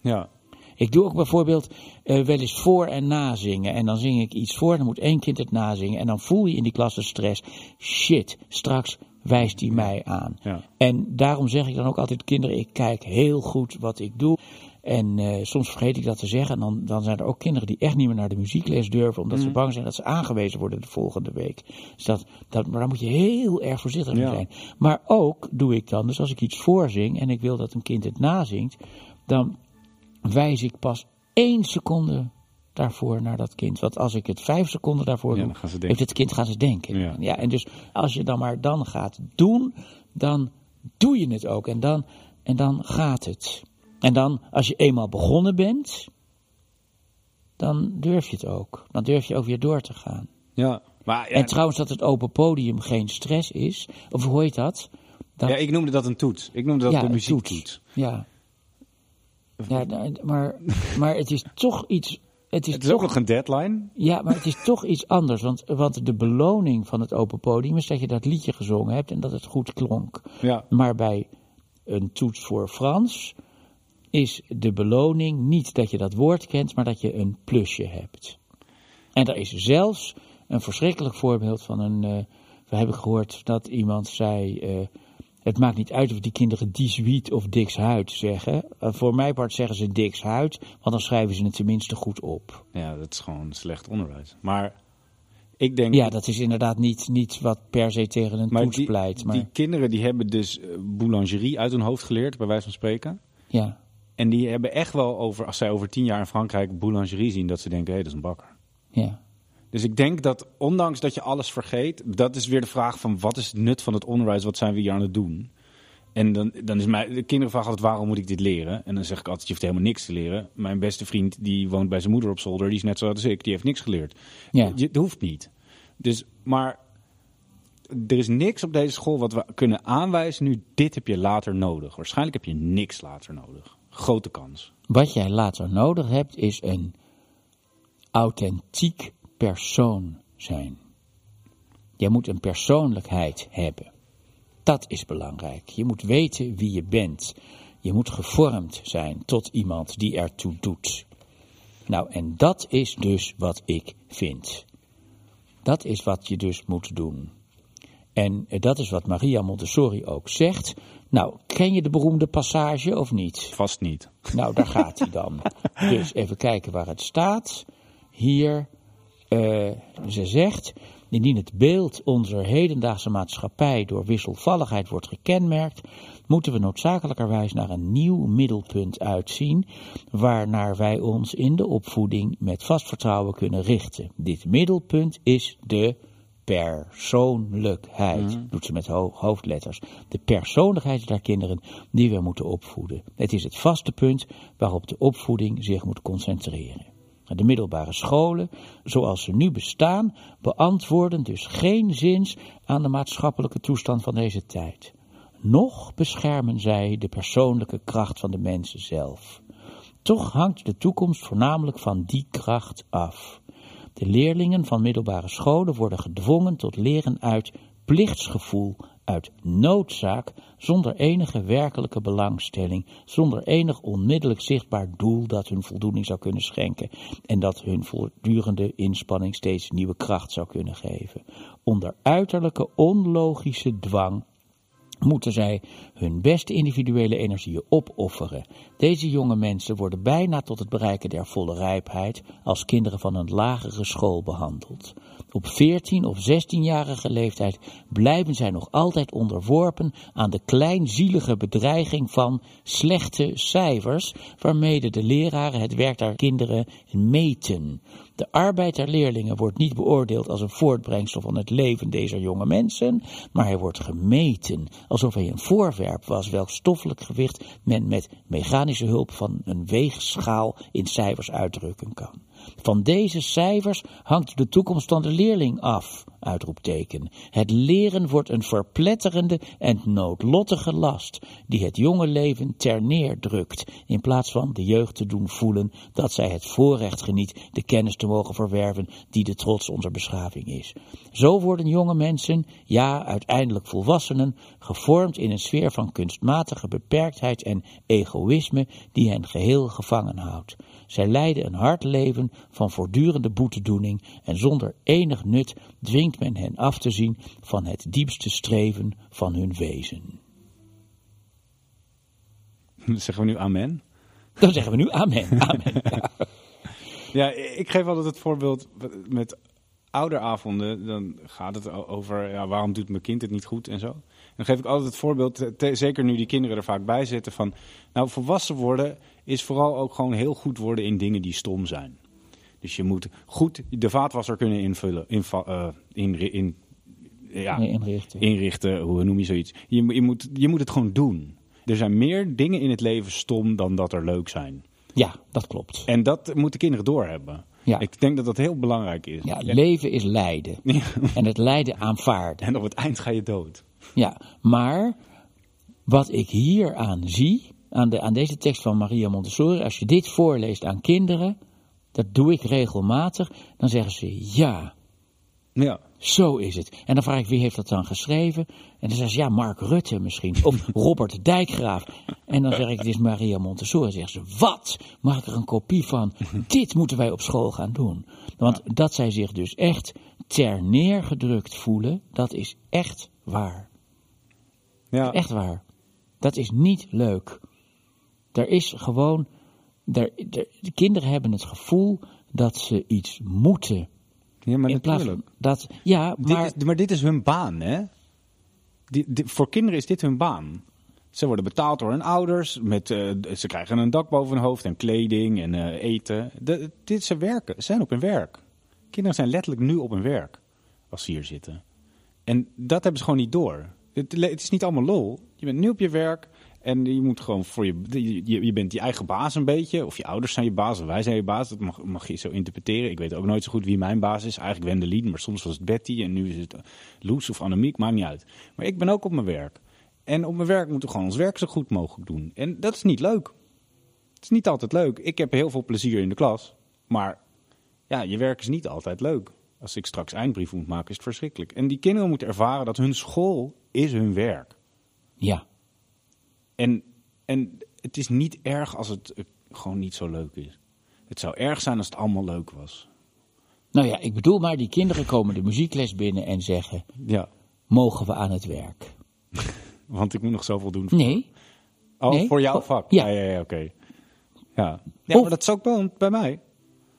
Ja, Ik doe ook bijvoorbeeld eh, wel eens voor en nazingen. En dan zing ik iets voor, dan moet één kind het nazingen. En dan voel je in die klas de stress. Shit, straks wijst hij mij aan. ja, En daarom zeg ik dan ook altijd kinderen, ik kijk heel goed wat ik doe. En eh, soms vergeet ik dat te zeggen. En dan, dan zijn er ook kinderen die echt niet meer naar de muziekles durven. Omdat Mhm. ze bang zijn dat ze aangewezen worden de volgende week. Dus dat, dat, maar daar moet je heel erg voorzichtig mee Ja. zijn. Maar ook doe ik dan, dus als ik iets voorzing en ik wil dat een kind het nazingt. Dan wijs ik pas één seconde daarvoor naar dat kind. Want als ik het vijf seconden daarvoor Ja, doe, heeft het kind gaan ze denken. Ja. Ja, en dus als je dan maar dan gaat doen, dan doe je het ook. En dan, en dan gaat het. En dan, als je eenmaal begonnen bent, dan durf je het ook. Dan durf je ook weer door te gaan. ja. Maar ja, En trouwens dat het open podium geen stress is, of hoe heet dat? dat ja, ik noemde dat een toets. Ik noemde dat ja, de een muziektoets. Ja. Ja, nou, maar, maar het is toch iets. Het is, Het is toch, ook nog een deadline. Ja, maar het is toch iets anders. Want, want de beloning van het open podium is dat je dat liedje gezongen hebt en dat het goed klonk. Ja, Maar bij een toets voor Frans is de beloning niet dat je dat woord kent, maar dat je een plusje hebt. En er is zelfs een verschrikkelijk voorbeeld van een. eh, we hebben gehoord dat iemand zei. eh, het maakt niet uit of die kinderen Dieswiet of Dikshuid zeggen. Eh, voor mijn part zeggen ze Dikshuid, want dan schrijven ze het tenminste goed op. ja, dat is gewoon slecht onderwijs. Maar ik denk... Ja, dat is inderdaad niet, niet wat per se tegen een maar toets pleit. Maar die kinderen die hebben dus boulangerie uit hun hoofd geleerd, bij wijze van spreken. ja, En die hebben echt wel over, als zij over tien jaar in Frankrijk boulangerie zien, dat ze denken, hé, dat is een bakker. ja. Dus ik denk dat, ondanks dat je alles vergeet, dat is weer de vraag van wat is het nut van het onderwijs, wat zijn we hier aan het doen? En dan, dan is mij, de kinderen vragen altijd, waarom moet ik dit leren? En dan zeg ik altijd, je hoeft helemaal niks te leren. Mijn beste vriend, die woont bij zijn moeder op zolder, die is net zoals ik, die heeft niks geleerd. Ja. Je, het hoeft niet. Dus, maar er is niks op deze school wat we kunnen aanwijzen nu, dit heb je later nodig. Waarschijnlijk heb je niks later nodig. Grote kans. Wat jij later nodig hebt is een authentiek persoon zijn. Je moet een persoonlijkheid hebben. Dat is belangrijk. Je moet weten wie je bent. Je moet gevormd zijn tot iemand die ertoe doet. Nou, en dat is dus wat ik vind. Dat is wat je dus moet doen. En eh, dat is wat Maria Montessori ook zegt. Nou, ken je de beroemde passage of niet? Vast niet. Nou, daar gaat hij dan. Dus even kijken waar het staat. Hier, eh, ze zegt, indien het beeld onze hedendaagse maatschappij door wisselvalligheid wordt gekenmerkt, moeten we noodzakelijkerwijs naar een nieuw middelpunt uitzien, waarnaar wij ons in de opvoeding met vast vertrouwen kunnen richten. Dit middelpunt is de persoonlijkheid, doet ze met ho- hoofdletters. De persoonlijkheid der kinderen die we moeten opvoeden. Het is het vaste punt waarop de opvoeding zich moet concentreren. De middelbare scholen, zoals ze nu bestaan, beantwoorden dus geen zins aan de maatschappelijke toestand van deze tijd. Nog beschermen zij de persoonlijke kracht van de mensen zelf. Toch hangt de toekomst voornamelijk van die kracht af. De leerlingen van middelbare scholen worden gedwongen tot leren uit plichtsgevoel, uit noodzaak, zonder enige werkelijke belangstelling, zonder enig onmiddellijk zichtbaar doel dat hun voldoening zou kunnen schenken en dat hun voortdurende inspanning steeds nieuwe kracht zou kunnen geven. Onder uiterlijke onlogische dwang moeten zij hun beste individuele energieën opofferen. Deze jonge mensen worden bijna tot het bereiken der volle rijpheid als kinderen van een lagere school behandeld. Op 14 of 16-jarige leeftijd blijven zij nog altijd onderworpen aan de kleinzielige bedreiging van slechte cijfers, waarmee de leraren het werk der kinderen meten. De arbeid der leerlingen wordt niet beoordeeld als een voortbrengsel van het leven deze jonge mensen, maar hij wordt gemeten, alsof hij een voorwerp was welk stoffelijk gewicht men met mechanische hulp van een weegschaal in cijfers uitdrukken kan. Van deze cijfers hangt de toekomst van de leerling af. Uitroepteken. Het leren wordt een verpletterende en noodlottige last, die het jonge leven ter neer drukt, in plaats van de jeugd te doen voelen dat zij het voorrecht geniet de kennis te mogen verwerven die de trots onze beschaving is. Zo worden jonge mensen, ja uiteindelijk volwassenen, gevormd in een sfeer van kunstmatige beperktheid en egoïsme die hen geheel gevangen houdt. Zij leiden een hard leven van voortdurende boetedoening en zonder enig nut dwingt men hen af te zien van het diepste streven van hun wezen. Zeggen we nu amen? Dan zeggen we nu amen. amen. Ja. Ja, ik geef altijd het voorbeeld met ouderavonden. Dan gaat het over ja, waarom doet mijn kind het niet goed en zo. Dan geef ik altijd het voorbeeld, zeker nu die kinderen er vaak bij zitten, van nou volwassen worden is vooral ook gewoon heel goed worden in dingen die stom zijn. Dus je moet goed de vaatwasser kunnen invullen, inva, uh, in, in, ja, Nee, inrichten. inrichten, hoe noem je zoiets. Je, je, moet, je moet het gewoon doen. Er zijn meer dingen in het leven stom dan dat er leuk zijn. Ja, dat klopt. En dat moeten kinderen doorhebben. Ja. Ik denk dat dat heel belangrijk is. Ja, leven is lijden. En het lijden aanvaarden. En op het eind ga je dood. Ja, maar wat ik hier aan zie, aan, de, aan deze tekst van Maria Montessori, als je dit voorleest aan kinderen, dat doe ik regelmatig, dan zeggen ze ja, Ja. zo is het. En dan vraag ik wie heeft dat dan geschreven? En dan zeggen ze ja, Mark Rutte misschien, of Robert Dijkgraaf. En dan zeg ik het is Maria Montessori. Dan zeggen ze wat? Mag ik er een kopie van? Dit moeten wij op school gaan doen. Want dat zij zich dus echt ter neergedrukt voelen, dat is echt waar. Ja. Echt waar. Dat is niet leuk. Er is gewoon. Er, er- de kinderen hebben het gevoel dat ze iets moeten. ja, maar in plaats van dat. Ja, maar. Dit is, maar dit is hun baan, hè? Die, die- voor kinderen is dit hun baan. Ze worden betaald door hun ouders. Met, eh, ze krijgen een dak boven hun hoofd en kleding en eh, eten. De, dit, ze werken. Ze zijn op hun werk. Kinderen zijn letterlijk nu op hun werk. Als ze hier zitten. En dat hebben ze gewoon niet door. Het, het is niet allemaal lol. Je bent nu op je werk. En je moet gewoon voor je, je. Je bent je eigen baas een beetje. Of je ouders zijn je baas. Of wij zijn je baas. Dat mag, mag je zo interpreteren. Ik weet ook nooit zo goed wie mijn baas is. Eigenlijk Wendelin. Maar soms was het Betty. En nu is het Loes of Annemiek. Maakt niet uit. Maar ik ben ook op mijn werk. En op mijn werk moeten we gewoon ons werk zo goed mogelijk doen. En dat is niet leuk. Het is niet altijd leuk. Ik heb heel veel plezier in de klas. Maar ja, je werk is niet altijd leuk. Als ik straks eindbrief moet maken, is het verschrikkelijk. En die kinderen moeten ervaren dat hun school is hun werk. Ja, En, en het is niet erg als het gewoon niet zo leuk is. Het zou erg zijn als het allemaal leuk was. nou ja, ik bedoel maar, die kinderen komen de muziekles binnen en zeggen: Ja, Mogen we aan het werk? want ik moet nog zoveel doen. Voor, Nee, oh, nee. voor jouw Oh, vak? ja. ja, ja, ja, oké. Ja, ja Of- maar dat is ook wel bij mij.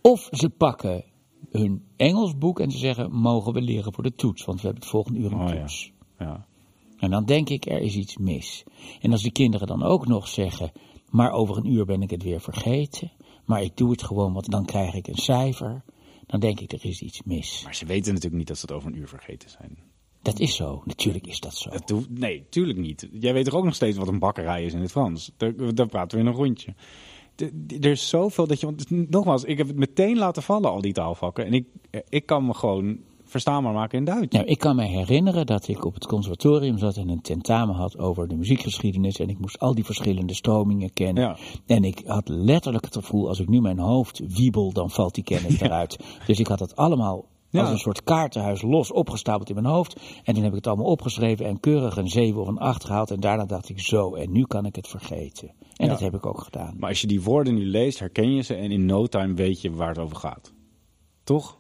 Of ze pakken hun Engelsboek en ze zeggen: Mogen we leren voor de toets? Want we hebben het volgende uur een Oh, ja. toets. Ja. En dan denk ik, er is iets mis. En als de kinderen dan ook nog zeggen, maar over een uur ben ik het weer vergeten, maar ik doe het gewoon, want dan krijg ik een cijfer, dan denk ik, er is iets mis. Maar ze weten natuurlijk niet dat ze het over een uur vergeten zijn. Dat is zo, natuurlijk is dat zo. Hoeft- nee, tuurlijk niet. Jij weet toch ook nog steeds wat een bakkerij is in het Frans? Daar, daar praten we in een rondje. er is zoveel dat je. Want nogmaals, ik heb het meteen laten vallen, al die taalvakken. En ik, ik kan me gewoon verstaanbaar maken in Duits. Nou, ik kan me herinneren dat ik op het conservatorium zat en een tentamen had over de muziekgeschiedenis. En ik moest al die verschillende stromingen kennen. Ja. En ik had letterlijk het gevoel, als ik nu mijn hoofd wiebel, dan valt die kennis eruit. Dus ik had het allemaal Ja. als een soort kaartenhuis los opgestapeld in mijn hoofd. En toen heb ik het allemaal opgeschreven en keurig een 7 of een 8 gehaald. En daarna dacht ik zo, en nu kan ik het vergeten. En Ja. dat heb ik ook gedaan. Maar als je die woorden nu leest, herken je ze. En in no time weet je waar het over gaat. Toch?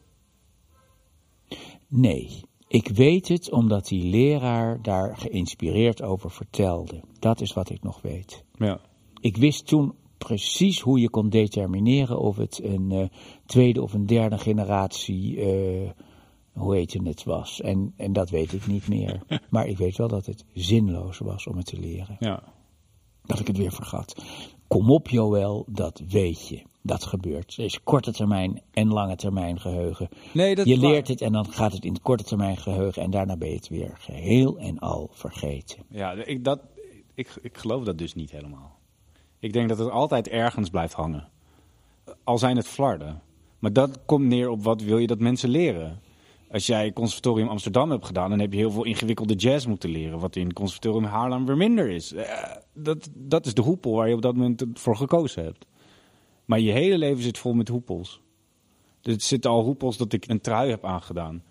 Nee, ik weet het omdat die leraar daar geïnspireerd over vertelde. Dat is wat ik nog weet. Ja. Ik wist toen precies hoe je kon determineren of het een eh, tweede of een derde generatie, eh, hoe heet het was. En, en dat weet ik niet meer. Maar ik weet wel dat het zinloos was om het te leren. ja. Dat ik het weer vergat. Kom op Joël, dat weet je. Dat gebeurt. Er is korte termijn en lange termijn geheugen. Nee, dat je leert het en dan gaat het in het korte termijn geheugen en daarna ben je het weer geheel en al vergeten. Ja, ik, dat, ik, ik geloof dat dus niet helemaal. Ik denk dat het altijd ergens blijft hangen. Al zijn het flarden. Maar dat komt neer op wat wil je dat mensen leren. Als jij conservatorium Amsterdam hebt gedaan, dan heb je heel veel ingewikkelde jazz moeten leren. Wat in conservatorium Haarlem weer minder is. Eh, dat, dat is de hoepel waar je op dat moment voor gekozen hebt. Maar je hele leven zit vol met hoepels. Dus het zitten al hoepels dat ik een trui heb aangedaan.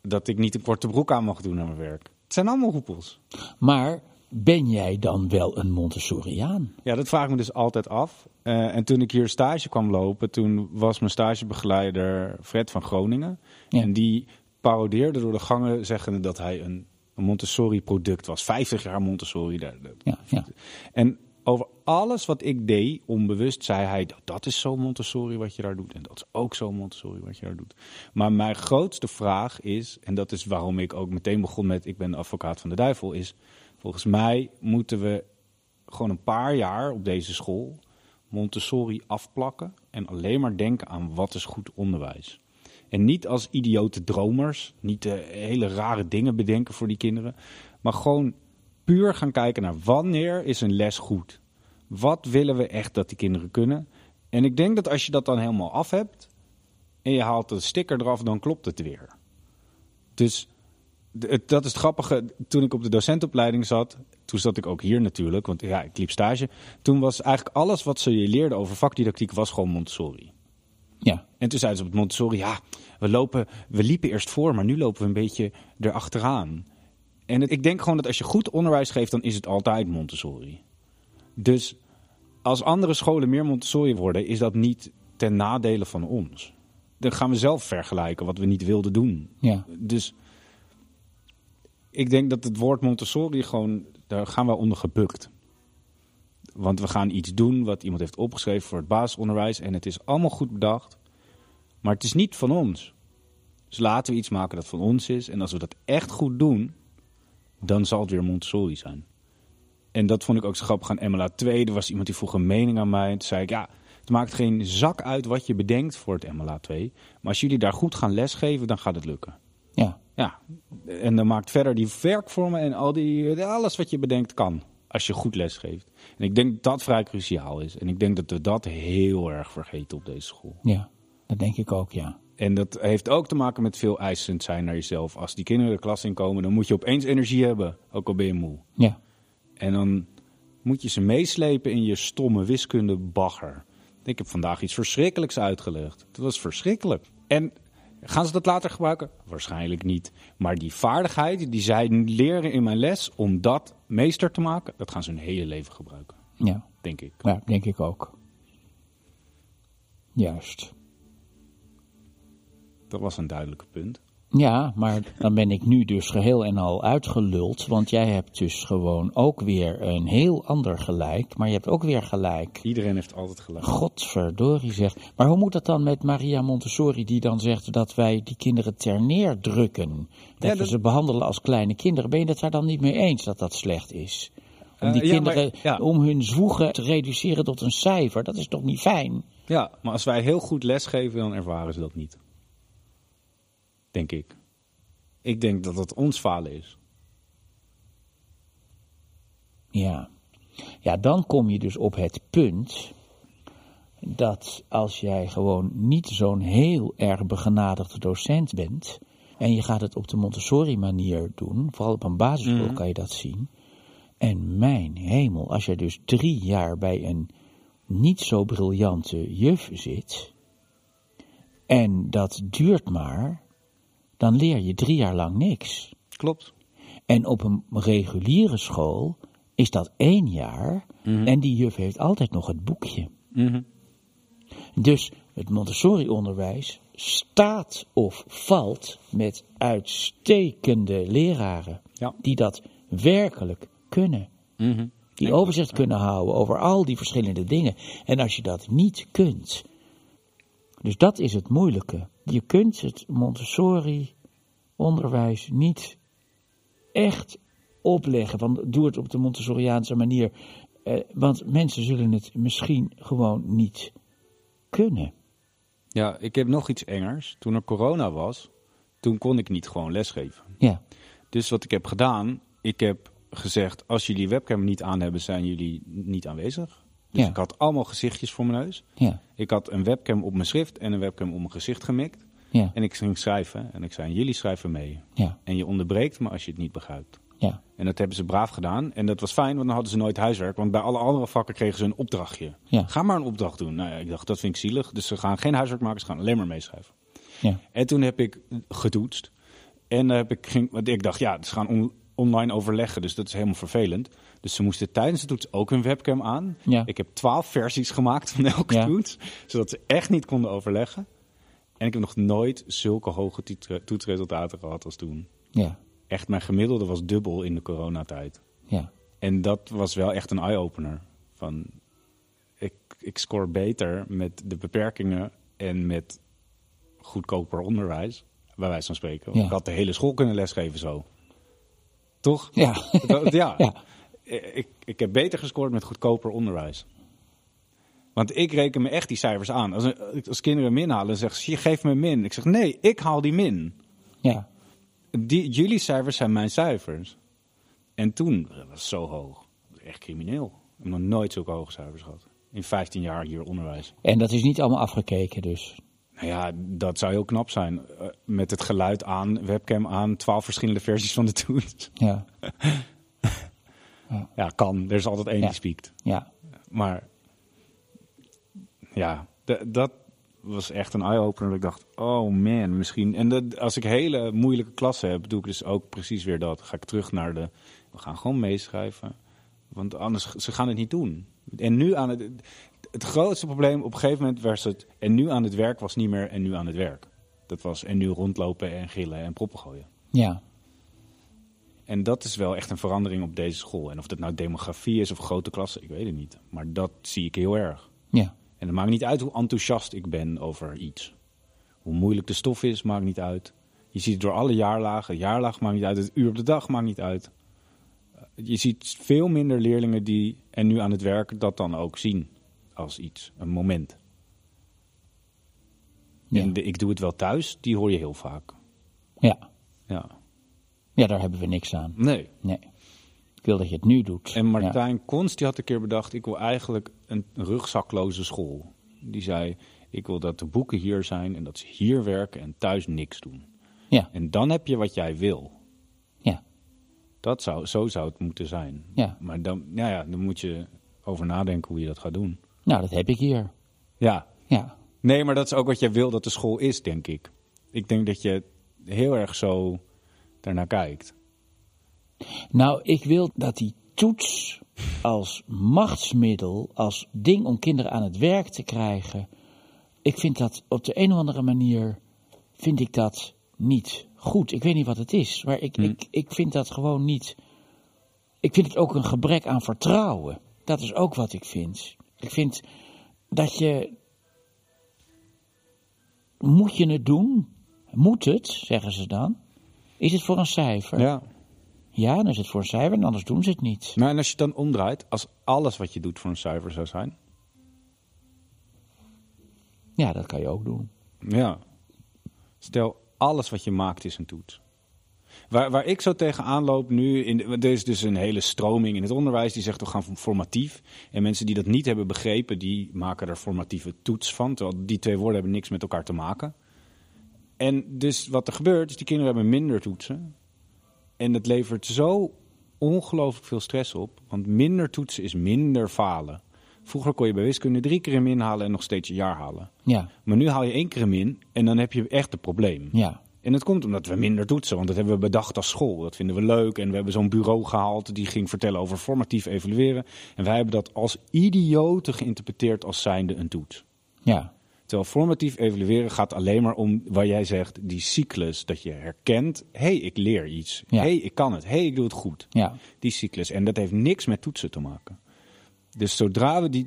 Dat ik niet een korte broek aan mag doen naar mijn werk. Het zijn allemaal hoepels. Maar ben jij dan wel een Montessoriaan? Ja, dat vraag ik me dus altijd af. Eh, en toen ik hier stage kwam lopen, toen was mijn stagebegeleider Fred van Groningen. Ja. En die parodeerde door de gangen, zeggende dat hij een, een Montessori-product was. 50 jaar Montessori. daar- ja. En over alles wat ik deed, onbewust, zei hij: dat, dat is zo Montessori wat je daar doet. En dat is ook zo Montessori wat je daar doet. Maar mijn grootste vraag is, en dat is waarom ik ook meteen begon met: ik ben advocaat van de duivel, is volgens mij moeten we gewoon een paar jaar op deze school Montessori afplakken en alleen maar denken aan wat is goed onderwijs. En niet als idiote dromers, niet eh, hele rare dingen bedenken voor die kinderen, maar gewoon puur gaan kijken naar wanneer is een les goed. Wat willen we echt dat die kinderen kunnen? En ik denk dat als je dat dan helemaal af hebt en je haalt de sticker eraf, dan klopt het weer. Dus dat is het grappige. Toen ik op de docentenopleiding zat, toen zat ik ook hier natuurlijk, want ja, ik liep stage. Toen was eigenlijk alles wat ze je leerden over vakdidactiek was gewoon Montessori. Ja, En toen zeiden ze op het Montessori, ja, we, lopen, we liepen eerst voor, maar nu lopen we een beetje erachteraan. En het- ik denk gewoon dat als je goed onderwijs geeft, dan is het altijd Montessori. Dus als andere scholen meer Montessori worden, is dat niet ten nadele van ons. Dan gaan we zelf vergelijken wat we niet wilden doen. ja. Dus ik denk dat het woord Montessori gewoon, daar gaan we onder gebukt. Want we gaan iets doen wat iemand heeft opgeschreven voor het basisonderwijs. En het is allemaal goed bedacht. Maar het is niet van ons. Dus laten we iets maken dat van ons is. En als we dat echt goed doen, dan zal het weer Montessori zijn. En dat vond ik ook zo grappig aan MLA 2. Er was iemand die vroeg een mening aan mij. En toen zei ik, ja, het maakt geen zak uit wat je bedenkt voor het MLA 2. Maar als jullie daar goed gaan lesgeven, dan gaat het lukken. ja. Ja, en dan maakt verder die werkvormen en al die, alles wat je bedenkt kan. Als je goed lesgeeft. En ik denk dat dat vrij cruciaal is. En ik denk dat we dat heel erg vergeten op deze school. Ja, dat denk ik ook, ja. En dat heeft ook te maken met veel eisend zijn naar jezelf. Als die kinderen de klas inkomen, dan moet je opeens energie hebben. Ook al ben je moe. Ja, En dan moet je ze meeslepen in je stomme wiskunde bagger. Ik heb vandaag iets verschrikkelijks uitgelegd. Het was verschrikkelijk. En gaan ze dat later gebruiken? Waarschijnlijk niet. Maar die vaardigheid die zij leren in mijn les om dat meester te maken, dat gaan ze hun hele leven gebruiken. ja. Denk ik. Ja, denk ik ook. Juist. Dat was een duidelijke punt. Ja, maar dan ben ik nu dus geheel en al uitgeluld, want jij hebt dus gewoon ook weer een heel ander gelijk, maar je hebt ook weer gelijk. Iedereen heeft altijd gelijk. Godverdorie zegt. Maar hoe moet dat dan met Maria Montessori die dan zegt dat wij die kinderen ter neer drukken? Dat Ja, we ze behandelen als kleine kinderen. Ben je het daar dan niet mee eens dat dat slecht is? Om die Eh, ja, maar- kinderen, ja. om hun zwoegen te reduceren tot een cijfer, dat is toch niet fijn? Ja, maar als wij heel goed lesgeven, dan ervaren ze dat niet. Denk ik. Ik denk dat dat ons falen is. Ja. Ja, dan kom je dus op het punt dat als jij gewoon niet zo'n heel erg begenadigde docent bent. en je gaat het op de Montessori-manier doen, vooral op een basisschool Mhm. kan je dat zien. En mijn hemel, als je dus drie jaar bij een niet zo briljante juf zit. en dat duurt maar. Dan leer je drie jaar lang niks. Klopt. En op een reguliere school is dat één jaar en die juf heeft altijd nog het boekje. Mhm. Dus het Montessori-onderwijs staat of valt met uitstekende leraren Ja. die dat werkelijk kunnen. Mhm. Die overzicht kunnen houden over al die verschillende dingen. En als je dat niet kunt, dus dat is het moeilijke. Je kunt het Montessori-onderwijs niet echt opleggen. Van doe het op de Montessoriaanse manier. Eh, want mensen zullen het misschien gewoon niet kunnen. Ja, ik heb nog iets engers. Toen er corona was, toen kon ik niet gewoon lesgeven. Ja, Dus wat ik heb gedaan, ik heb gezegd, als jullie webcam niet aan hebben, zijn jullie niet aanwezig. Dus Ja. ik had allemaal gezichtjes voor mijn neus. ja, Ik had een webcam op mijn schrift en een webcam op mijn gezicht gemikt. ja, En ik ging schrijven en ik zei, jullie schrijven mee. ja, En je onderbreekt me als je het niet begrijpt. ja, En dat hebben ze braaf gedaan. En dat was fijn, want dan hadden ze nooit huiswerk. Want bij alle andere vakken kregen ze een opdrachtje. Ja. Ga maar een opdracht doen. Nou ja, ik dacht, dat vind ik zielig. Dus ze gaan geen huiswerk maken, ze gaan alleen maar meeschrijven. ja, En toen heb ik getoetst. En heb ik, ging, want ik dacht, ja, ze gaan online overleggen, dus dat is helemaal vervelend. Dus ze moesten tijdens de toets ook hun webcam aan. Ja. Ik heb twaalf versies gemaakt van elke Ja. toets, zodat ze echt niet konden overleggen. En ik heb nog nooit zulke hoge toets- toetsresultaten gehad als toen. ja, Echt, mijn gemiddelde was dubbel in de coronatijd. ja, En dat was wel echt een eye-opener. Van, ik, ik score beter met de beperkingen en met goedkoper onderwijs, bij wijze van spreken. Ja. Ik had de hele school kunnen lesgeven zo. Toch? ja, ja. ja, Ik, ik heb beter gescoord met goedkoper onderwijs. Want ik reken me echt die cijfers aan. Als, als kinderen min halen, zeggen ze, "Je geef me min. Ik zeg, nee, ik haal die min. ja, Die, jullie cijfers zijn mijn cijfers. En toen, dat was zo hoog. Echt crimineel. Ik heb nog nooit zulke hoge cijfers gehad. In 15 jaar hier onderwijs. En dat is niet allemaal afgekeken dus. Nou ja, dat zou heel knap zijn. Eh, met het geluid aan, webcam aan, 12 verschillende versies van de toets. Ja, Ja, kan. Er is altijd één Ja. die spiekt. ja, Maar ja, dat was echt een eye-opener. Dat ik dacht, oh man, misschien. En dat, als ik hele moeilijke klassen heb, doe ik dus ook precies weer dat. Ga ik terug naar de. We gaan gewoon meeschrijven. Want anders, ze gaan het niet doen. En nu aan het. Het grootste probleem op een gegeven moment was het. En nu aan het werk was niet meer en nu aan het werk. Dat was en nu rondlopen en gillen en proppen gooien. ja, En dat is wel echt een verandering op deze school. En of dat nou demografie is of grote klassen, ik weet het niet. Maar dat zie ik heel erg. ja, En het maakt niet uit hoe enthousiast ik ben over iets. Hoe moeilijk de stof is, maakt niet uit. Je ziet het door alle jaarlagen. Het jaarlag maakt niet uit. Het uur op de dag maakt niet uit. Je ziet veel minder leerlingen die, en nu aan het werk, dat dan ook zien als iets, een moment. ja, En de, ik doe het wel thuis, die hoor je heel vaak. ja. Ja. Ja, daar hebben we niks aan. Nee. Nee. Ik wil dat je het nu doet. En Ja. Martijn Konst die had een keer bedacht, ik wil eigenlijk een rugzakloze school. Die zei, ik wil dat de boeken hier zijn en dat ze hier werken en thuis niks doen. Ja, En dan heb je wat jij wil. ja, Dat zou, zo zou het moeten zijn. Ja. Maar dan, ja, ja, dan moet je over nadenken hoe je dat gaat doen. Nou dat heb ik hier. Ja. Ja, Nee, maar dat is ook wat jij wil dat de school is, denk ik. Ik denk dat je heel erg zo daarnaar kijkt. Nou, ik wil dat die toets als machtsmiddel, als ding om kinderen aan het werk te krijgen. Ik vind dat op de een of andere manier, vind ik dat niet goed. Ik weet niet wat het is, maar ik, ik, ik vind dat gewoon niet. Ik vind het ook een gebrek aan vertrouwen. Dat is ook wat ik vind. Ik vind dat je. Moet je het doen? Moet het, zeggen ze dan? Is het voor een cijfer? Ja. Ja, dan is het voor een cijfer en anders doen ze het niet. Maar en als je het dan omdraait, als alles wat je doet voor een cijfer zou zijn. Ja, dat kan je ook doen. Ja. Stel, alles wat je maakt is een toets. Waar, waar ik zo tegenaan loop nu, in, er is dus een hele stroming in het onderwijs die zegt we gaan formatief. En mensen die dat niet hebben begrepen, die maken er formatieve toets van. Terwijl die twee woorden hebben niks met elkaar te maken. En dus wat er gebeurt, is die kinderen hebben minder toetsen. En dat levert zo ongelooflijk veel stress op. Want minder toetsen is minder falen. Vroeger kon je bij wiskunde drie keer een min halen en nog steeds een jaar halen. Ja, Maar nu haal je één keer een min en dan heb je echt een probleem. ja, En dat komt omdat we minder toetsen, want dat hebben we bedacht als school. Dat vinden we leuk en we hebben zo'n bureau gehaald die ging vertellen over formatief evalueren. En wij hebben dat als idioten geïnterpreteerd als zijnde een toets. ja, Terwijl formatief evalueren gaat alleen maar om waar jij zegt, die cyclus, dat je herkent, hé, hey, ik leer iets. Hé, Ja. hey, ik kan het. Hé, hey, ik doe het goed. ja. Die cyclus. En dat heeft niks met toetsen te maken. Dus zodra we die...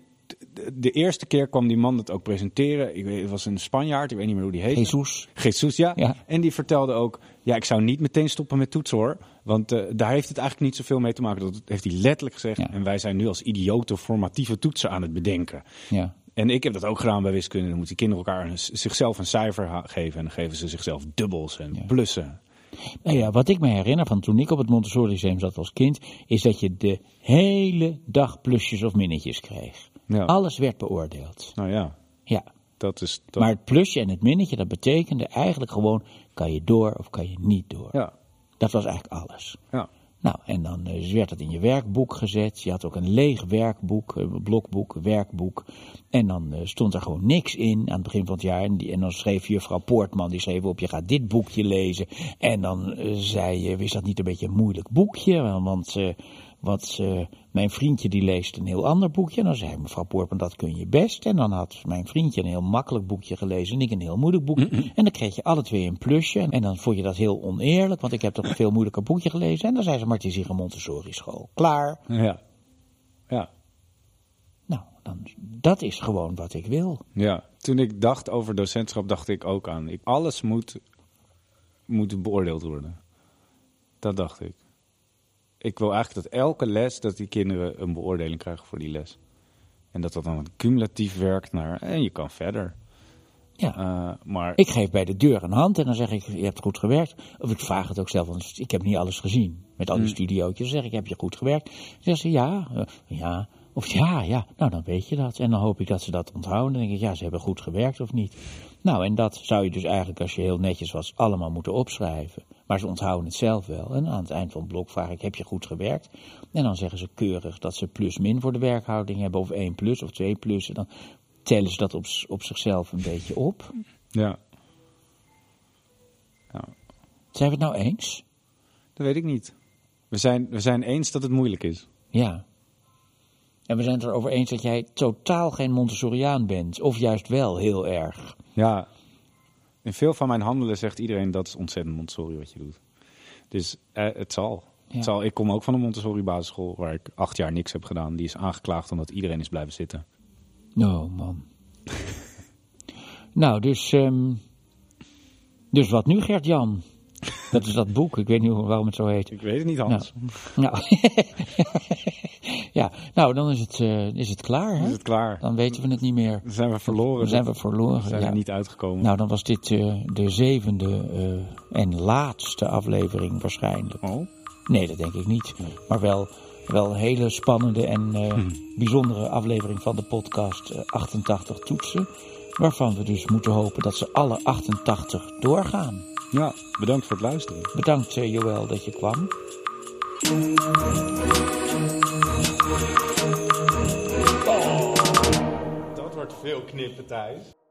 de- eerste keer kwam die man dat ook presenteren. Ik weet, het was een Spanjaard, ik weet niet meer hoe die heet. Jesus. Jesus, ja. Ja. En die vertelde ook, ja, ik zou niet meteen stoppen met toetsen hoor. Want eh, daar heeft het eigenlijk niet zoveel mee te maken. Dat heeft hij letterlijk gezegd. Ja. En wij zijn nu als idioten formatieve toetsen aan het bedenken. Ja, En ik heb dat ook gedaan bij wiskunde. Dan moeten die kinderen elkaar een- zichzelf een cijfer geven. En dan geven ze zichzelf dubbels en plussen. Nou ja, wat ik me herinner van toen ik op het Montessori Lyceum zat als kind, is dat je de hele dag plusjes of minnetjes kreeg. Ja. Alles werd beoordeeld. Nou ja, Ja. dat is... Dat, Maar het plusje en het minnetje, dat betekende eigenlijk gewoon, kan je door of kan je niet door. ja, Dat was eigenlijk alles. ja. Nou, en dan eh, werd het in je werkboek gezet. Je had ook een leeg werkboek, eh, blokboek, werkboek. En dan eh, stond er gewoon niks in aan het begin van het jaar. En, die, en dan schreef juffrouw Poortman, die schreef op, je gaat dit boekje lezen. En dan zei je, is dat niet een beetje een moeilijk boekje? Want wat, mijn vriendje die leest een heel ander boekje. En dan zei mevrouw Poortman, dat kun je best. En dan had mijn vriendje een heel makkelijk boekje gelezen en ik een heel moeilijk boekje. En dan kreeg je alle twee een plusje. En dan vond je dat heel oneerlijk, want ik heb toch een veel moeilijker boekje gelezen. En dan zei ze, maar het is hier een Montessori school. Klaar. Ja. Ja. Nou, dan, dat is gewoon wat ik wil. Ja. Toen ik dacht over docentschap, dacht ik ook aan. Ik, alles moet, moet beoordeeld worden. Dat dacht ik. Ik wil eigenlijk dat elke les, dat die kinderen een beoordeling krijgen voor die les. En dat dat dan cumulatief werkt naar, en je kan verder. Ja. Eh, maar Ik geef bij de deur een hand en dan zeg ik, je hebt goed gewerkt. Of ik vraag het ook zelf, want ik heb niet alles gezien. Met al die studiootjes zeg ik, heb je goed gewerkt? Dan zeggen ze, ja, eh, ja. Of ja, ja, nou dan weet je dat. En dan hoop ik dat ze dat onthouden. Dan denk ik, ja, ze hebben goed gewerkt of niet. Nou, en dat zou je dus eigenlijk, als je heel netjes was, allemaal moeten opschrijven. Maar ze onthouden het zelf wel. En aan het eind van het blok vraag ik, heb je goed gewerkt? En dan zeggen ze keurig dat ze plus-min voor de werkhouding hebben, of 1 plus of 2 plus. En dan tellen ze dat op, op zichzelf een beetje op. ja, Zijn we het nou eens? dat weet ik niet. We zijn, we zijn eens dat het moeilijk is. Ja. En we zijn het erover eens dat jij totaal geen Montessoriaan bent. Of juist wel heel erg. Ja, in veel van mijn handelen zegt iedereen dat is ontzettend Montessori wat je doet. Dus eh, het zal. Ja. Het zal. Ik kom ook van een Montessori basisschool waar ik acht jaar niks heb gedaan. Die is aangeklaagd omdat iedereen is blijven zitten. Oh man. nou, dus. ehm, dus wat nu, Gert-Jan? Dat is dat boek. Ik weet niet hoe- waarom het zo heet. Ik weet het niet, Hans. Nou. ja, nou, dan is het, eh, is het klaar. Hè? Is het klaar? Dan weten we het niet meer. Dan zijn we verloren. Dan zijn we verloren. We zijn ja. er niet uitgekomen. Nou, dan was dit eh, de zevende eh, en laatste aflevering waarschijnlijk. Oh? Nee, dat denk ik niet. Maar wel, wel een hele spannende en Hm. bijzondere aflevering van de podcast eh, 88 Toetsen. Waarvan we dus moeten hopen dat ze alle 88 doorgaan. Ja, bedankt voor het luisteren. Bedankt eh, Joël dat je kwam. Dat wordt veel knippen, Thijs.